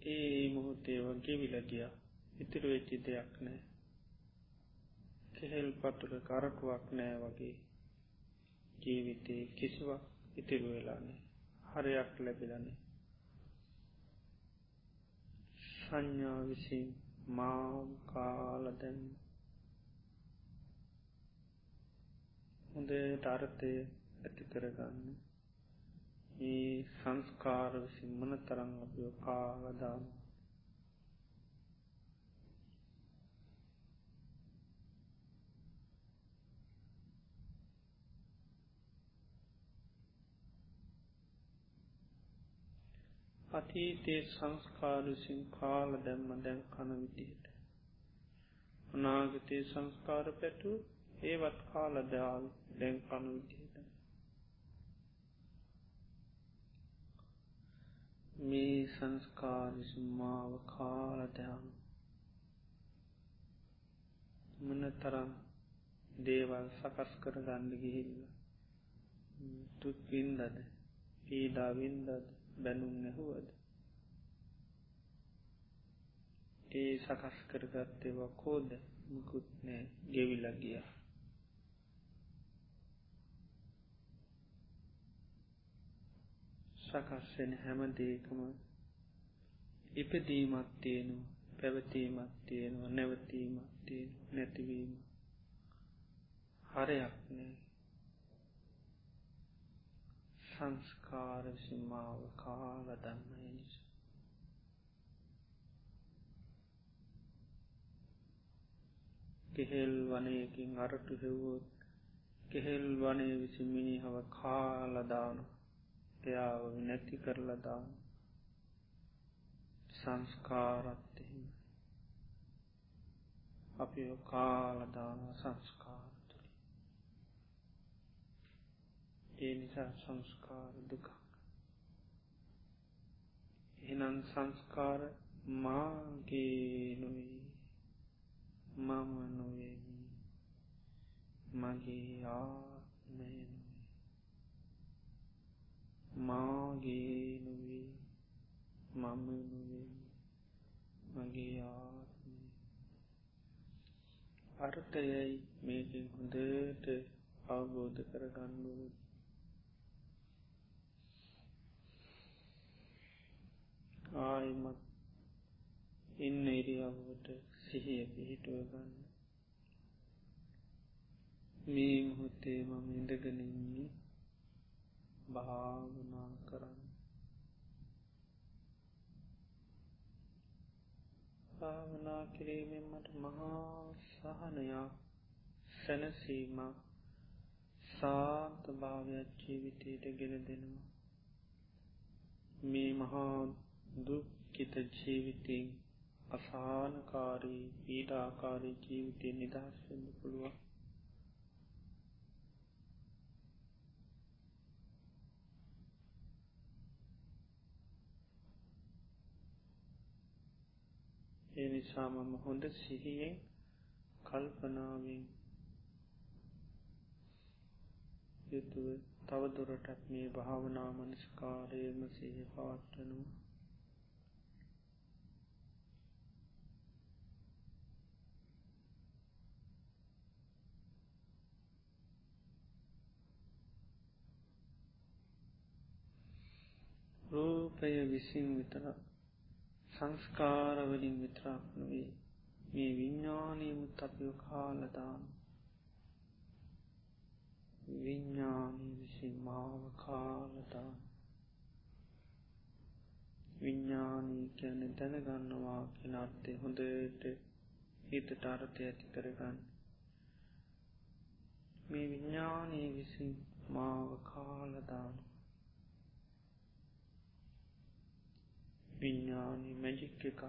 ඒ මොහොතේ වගේ විලගියා ඉතිරු වෙච්චි දෙයක් නෑ කෙහෙල් පතුල කරටුවක් නෑ වගේ. ජීවිතයේ කිසිවක් ඉතිරු වෙලානේ හරයක් ලැබිලනේ සංඥා විසින් මාම් කාලදැන් හොඳ ටර්ථය ඇති කරගන්න. ඒ සංස්කාර විසින් මන තරං අපිෝ කාලදාන්න අතීතයේ සංස්කාරසින් කාල දැම්ම දැන් කන විදියට. අනාගතයේ සංස්කාර පැටු ඒවත් කාලදාල් දැන් කනු විදියට. මේ සංස්කාරසිම්මාව කාලදයාම මන තරම් දේවල් සකස් කර ගන්න ගිහිල්ල. තුත් වින්දද? පීඩාවින්දද බැනුම් නැහුවද ඒ සකස් කරගත්තේවා කෝද මුකුත් නෑ. ගෙවිලා ගිය. සකස්වෙන හැම දේකම ඉපදීමත් තියෙනවා. පැවතීමත් තියෙනවා. නැවතීමත් තියෙන නැතිවීම හරයක් නෑ. සංස්කාර විසිමාව කාල දන්න නිස. කෙහෙල් වනයකින් අරටු හෙව්වෝත් කෙහෙල් වනේ විසි මිනිහව කාලදාන එයාව නැති කරලදාන සංස්කාරත්හෙම අපි කාලදාන සංස්කාර තුළි ඒ නිසා සංස්කාර දුකක්. එනන් සංස්කාර මාගේ නොවී මම නොවෙමි මගේ ආත්මය නොවේ මාගේ නොවේ මම නොවෙමි මගේ ආත්මය අර්ථයයි මේකින් හොඳට අවබෝධ කරගන්නුවත් ආයිමත් ඉන්න ඉරියව්වට සිහිය පිහිටුව ගන්න. මේ මුහොත්තේ මම ඉඳගෙනන්නේ භාවනා කරන්න. භාවනා කිරීමෙන් මට මහා සහනයක් සැනසීම සාන්ත භාවයක් ජීවිතයට ගෙන දෙනවා. මේ මහා දුක්කිත ජීවිතින් අසානකාරී පීඩාකාරී ජීවිතය නිදහස්වෙන්න පුළුවන්. ඒ නිසා මම හොඳ සිහියෙන් කල්පනාවෙන් යුතුව තවදුරටත් මේ භාවනා මනස්කාරයම සිහ පවත්වනවා. රූපය විසින් විතර සංස්කාරවලින් විතරක් නොවේ මේ විඤ්ඥානීමුත් අපිෝ කාලදාන විඤ්ඥානී විසින් මාව කාලදාන විඤ්ඥානී කියන දැනගන්නවා කෙනත්තේ හොඳට හිතට අරථය ඇති කරගන්න. මේ විඤ්ඥානී විසින් මාව කාලදානු විඤ්ඥානී මැජික් එක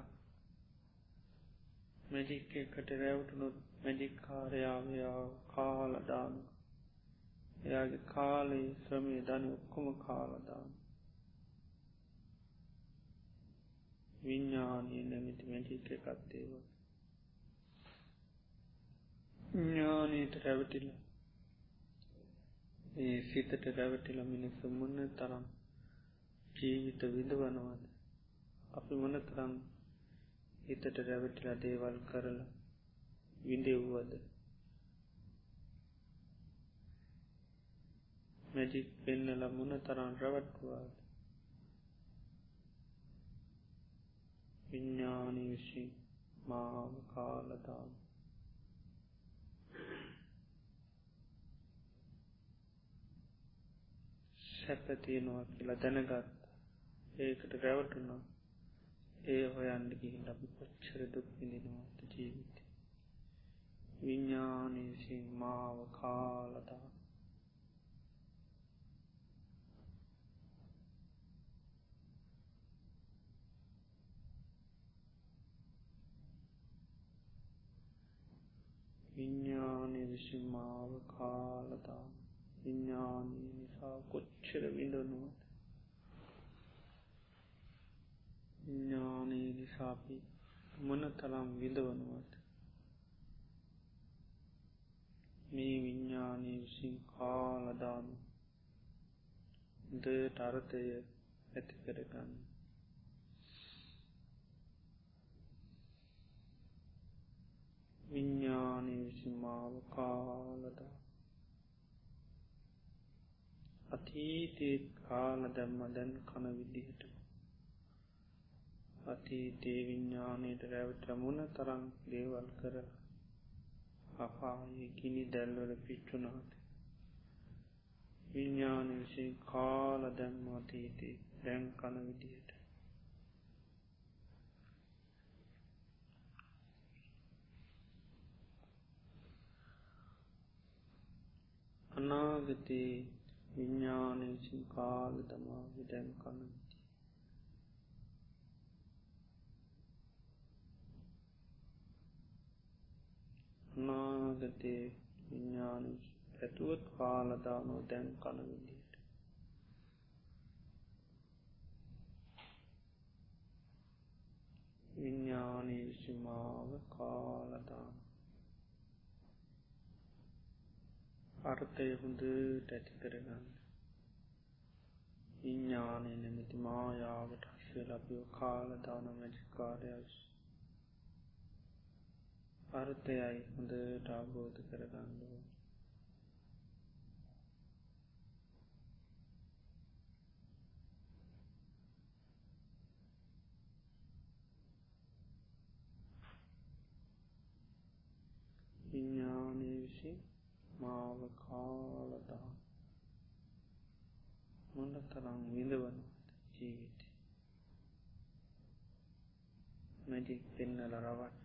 මැජික් එකට රැවටුනොත් මැජික්කාරයාවයා කාලදානු එයාගේ කාලේ ශ්‍රමය ධන ඔක්කොම කාලදාන විඤ්ඥානී නැමිති මැජික් එකත්තේව ඥානීට රැවටිල. ඒ සිතට රැවටිල මිනිස්සු මුන්න තරම් ජීවිත විඳවනවද? අපි මොන තරම් හිතට රැවටිලා දේවල් කරලා විඳෙව්වද? මැජික් පෙන්නල මුණ තරන් රවට්වාද විඤ්ඥානී විසින් මාව කාලදාම සැපතියනවා කියලා දැනගත් ඒකට රැවටුනා ඒ හොයන්න ගිහින් අපි කොච්චර දුක් විඳිනවාට ජීවිත? විඤ්ඥානී විසින් මාව කාලදා විඤ්ඥානය විසින් මාව කාලදා විඤ්ඥානී නිසා කොච්චර විඳනුවද? ඥානයේ නිසාපි මොන තරම් විඳවනුවට මේ විඤ්ඥානී විසින් කාලදාන ද ටර්ථය ඇති කරගන්න. විඤ්ඥානී විසිමාව කාලදා අතීතීත් කාල දැම්ම දැන් කන විදිහට අතීතේ විඤ්ඥානයට රැවට මුණ තරම් දේවල් කර අපායේ ගිනි දැල්වල පිච්චුනාත විඤ්ඥාන විසේ කාල දැම්ම අතීතේ දැන් කන විදිහට අනාගතයේ විඤ්ඥානසින් කාල තමා විඩැන් කනති. අනාගතයේ විඤ්ඥාන ඇතුවත් කාලදානෝ දැන් කනවිදිට. විඤ්ඥානී විසිමාව කාලදාන අර්ථය හොඳට ඇති කරගන්න. විඤ්ඥානය නැමති මායාවට හස්සේ ලබියෝ කාලදාන මැජිකාරයස් අර්ථයයි හොඳට අබෝධ කරගන්නවා විඤ්ඥානය විසින් මාව කාලදා මොන්න තරම් විඳවන ජීවිත? මැජික් පෙන්නල රවට්ටල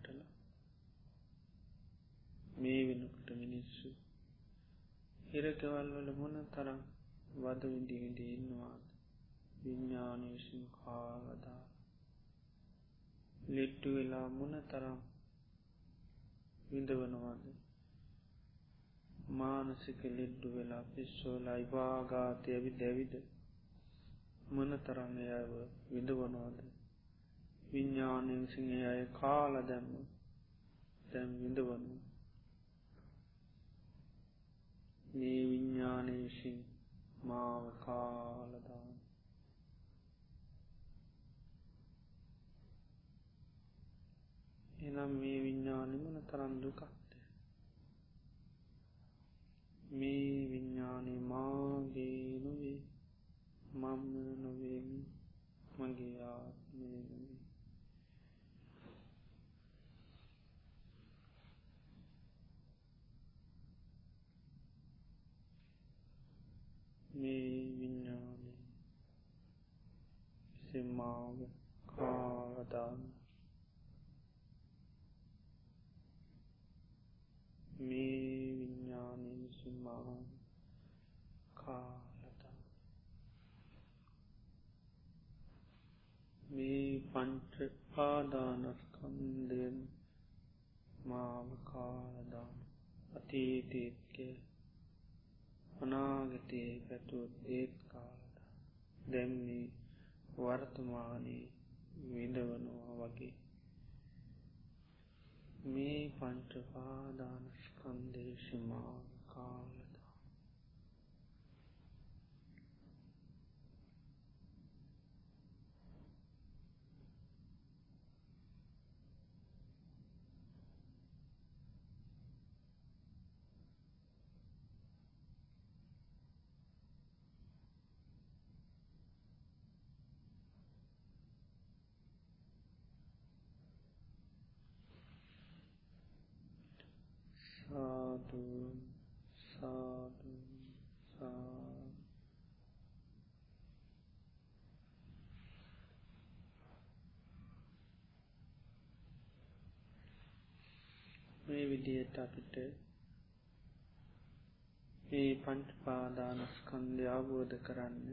මේ වෙනකට මිනිස්සු හිරකවල් වල මොන තරම් වද විඳිවිඳ ඉන්නවාද? විඤ්ඥාන විසින් කාලදා ලෙට්ටු වෙලා මොන තරම් විඳවනවාද? මානසික ලෙඩ්ඩු වෙලා පිස්සෝලා ඉවාගාතය ඇවි දැවිද? මන තරන්න අයව විඳවනවාද? විඤ්ඥානයෙන් සිංහ අය කාල දැම්ම දැම් විඳවනු මේ විඤ්ඥානය විසින් මාව කාලදාන එනම් මේ විඤ්ඥානමන තරන්දුකක් මේ විඤ්ඥානය මාගේ නොවේ මම්ම නොවේමි මගේ ආත්මය නොවේ මේ විඤ්ඥානය සෙමාව කාවදාන්න මේ විඤ්ඥානය විසින්මා කාලත මේ පංච පාදානස්කන්දයෙන් මාව කාලදාන අතීතීත්කය අනාගතයේ පැතුවත් ඒත් කාලද දැම්මේ වර්තමානයේ විඳවනවා වගේ. මේ පංචපාදානස්කන්දේශමාව කාලදා සාදු සාදු. මේ විදියට අපිට මේ පංච පාදානස්කන්ධය අවබෝධ කරන්න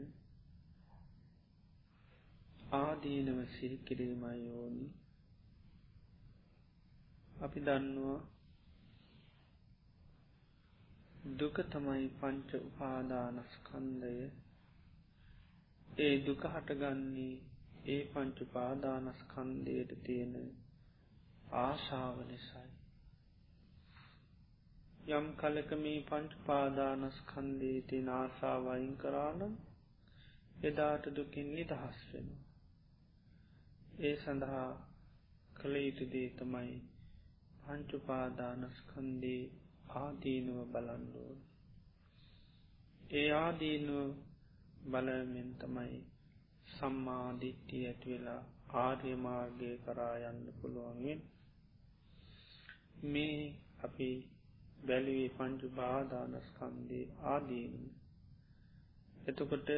ආදීනව සිහි කිරීමයි යෝනි අපි දන්නවා දුක තමයි පංච උපාදානස්කන්දය ඒ දුක හටගන්නේ ඒ පංචු පාදානස්කන්දයට තියෙන ආශාව නිසයි යම් කලක මේ පංච පාදානස් කන්දේ තින ආසාාවයින් කරානම් එදාට දුකින් නිදහස් වෙන. ඒ සඳහා කළ යුතුදේ තමයි පංචුපාදානස්කන්දේ ආදීනුව බලන්ඩුවන්. ඒ ආදීනුව බලමෙන් තමයි සම්මාධිට්ටිය ඇත්වෙලා ආර්යමාර්ගය කරායන්න පුළුවන්ගෙන් මේ අපි බැලිවේ පංචු බාධානස්කන්දේ ආදීනු. එතකොට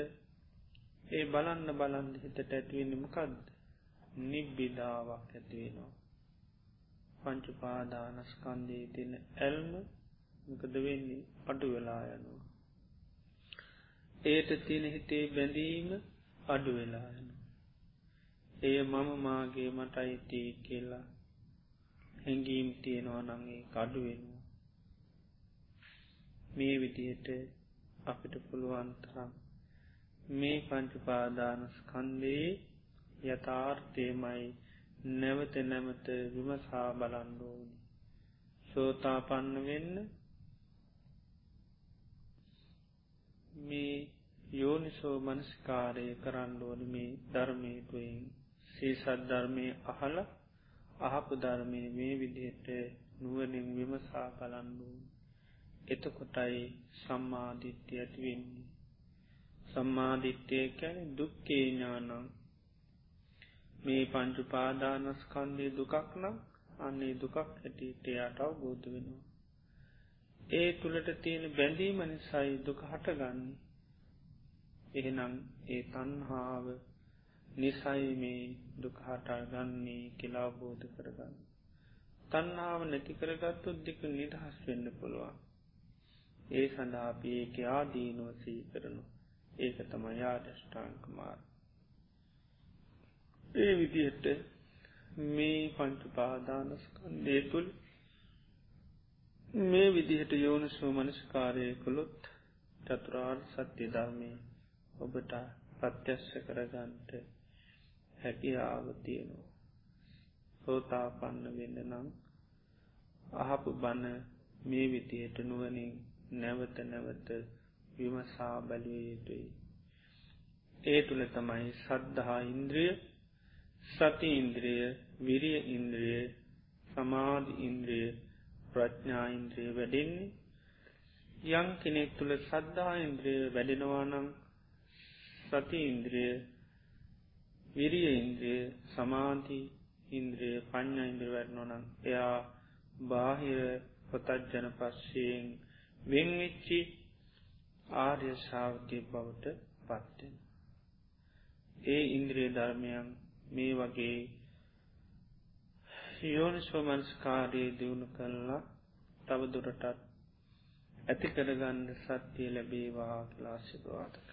ඒ බලන්න බලන්න හිතට ඇතිවෙනමකක්ද නිබ්බිධාවක් ඇතිවෙනවා. පංචුපාදානස්කන්දී තින ඇල්ම මකද වෙන්නේ අඩු වෙලා යනවා. ඒට තියෙන හිතේ බැඳීම අඩු වෙලා යන. එය මම මාගේ මට අයිතිය කියලා හැඟීම් තියෙනවා නගේ කඩුවෙනවා. මේ විදියට අපිට පුළුවන්තරම් මේ පංචුපාදානස්කන්දයේ යථාර්ථයමයි නැවත නැමත විමසා බලන්ඩෝනි. සෝතාපන්න වෙන්න මේ යෝනිසෝ මනස්කාරය කරන්නඩෝනි මේ ධර්මයතුයින් සීසත් ධර්මය අහල අහපු ධර්මය මේ විදිහට නුවනින් විමසා බලන්ඩුවන්. එතකොටයි සම්මාධිත්‍ය ඇතිවෙන්නේ. සම්මාධිත්‍යය කැන දුක්කේ ඥානං මේ පංචු පාදානස්කන්දය දුකක් නම් අන්නේ දුකක් හැටියට යාට අවබෝධ වෙනවා. ඒ තුළට තියෙන බැඳීම නිසයි දුක හටගන්නේ. එහෙනම් ඒ තන්හාාව නිසයි මේ දුකහටගන්නේ කෙලාබෝධ කරගන්න. තන්නාව නැති කරගත්තු දෙක නිදහස් වෙන්න පුළුවන්. ඒ සඳහාපි ඒක ආදීනුවසී කරනු ඒක තම යාදෂ්ඨාංකමාර. ඒ විදිහට මේ පංචුපාදානස්කන්දේ තුළ මේ විදිහට යෝන සෝමනස්කාරය කොළොත් චතුරාර් සත්‍ය ධර්මය ඔබට ප්‍රත්‍යශ්‍ය කරගන්ට හැකියාව තියෙනවා. සෝතාපන්න වෙන්න නම් අහපු බණ මේ විදියට නුවනින් නැවත නැවත විමසා බැලුව යුතුයි. ඒ තුළ තමයි සද්ධහා ඉන්ද්‍රිය සති ඉන්ද්‍රිය විරිය ඉන්ද්‍රිය සමාධ ඉන්ද්‍රිය ප්‍රඥා ඉන්ද්‍රිය වැඩෙන්නේ යං කෙනෙක් තුළ සද්ධා ඉන්ද්‍රිය වැඩෙනවානම් සති ඉන්ද්‍රිය විරිය ඉන්ද්‍රිය සමාධී ඉන්ද්‍රිය පඥ්ඥ ඉන්ද්‍ර වැඩනොනම් එයා බාහිර පොතජ්ජන පස්සයෙන් වෙංවිච්චි ආර්ය ශාවකය බවට පත්වෙන. ඒ ඉන්ද්‍රිය ධර්මයන් මේ වගේ යෝනිස්වමංස්කාරයේ දියුණු කරලා තවදුරටත් ඇති කරගන්න සත්‍යය ලැබේවා ලාශිපවාදක.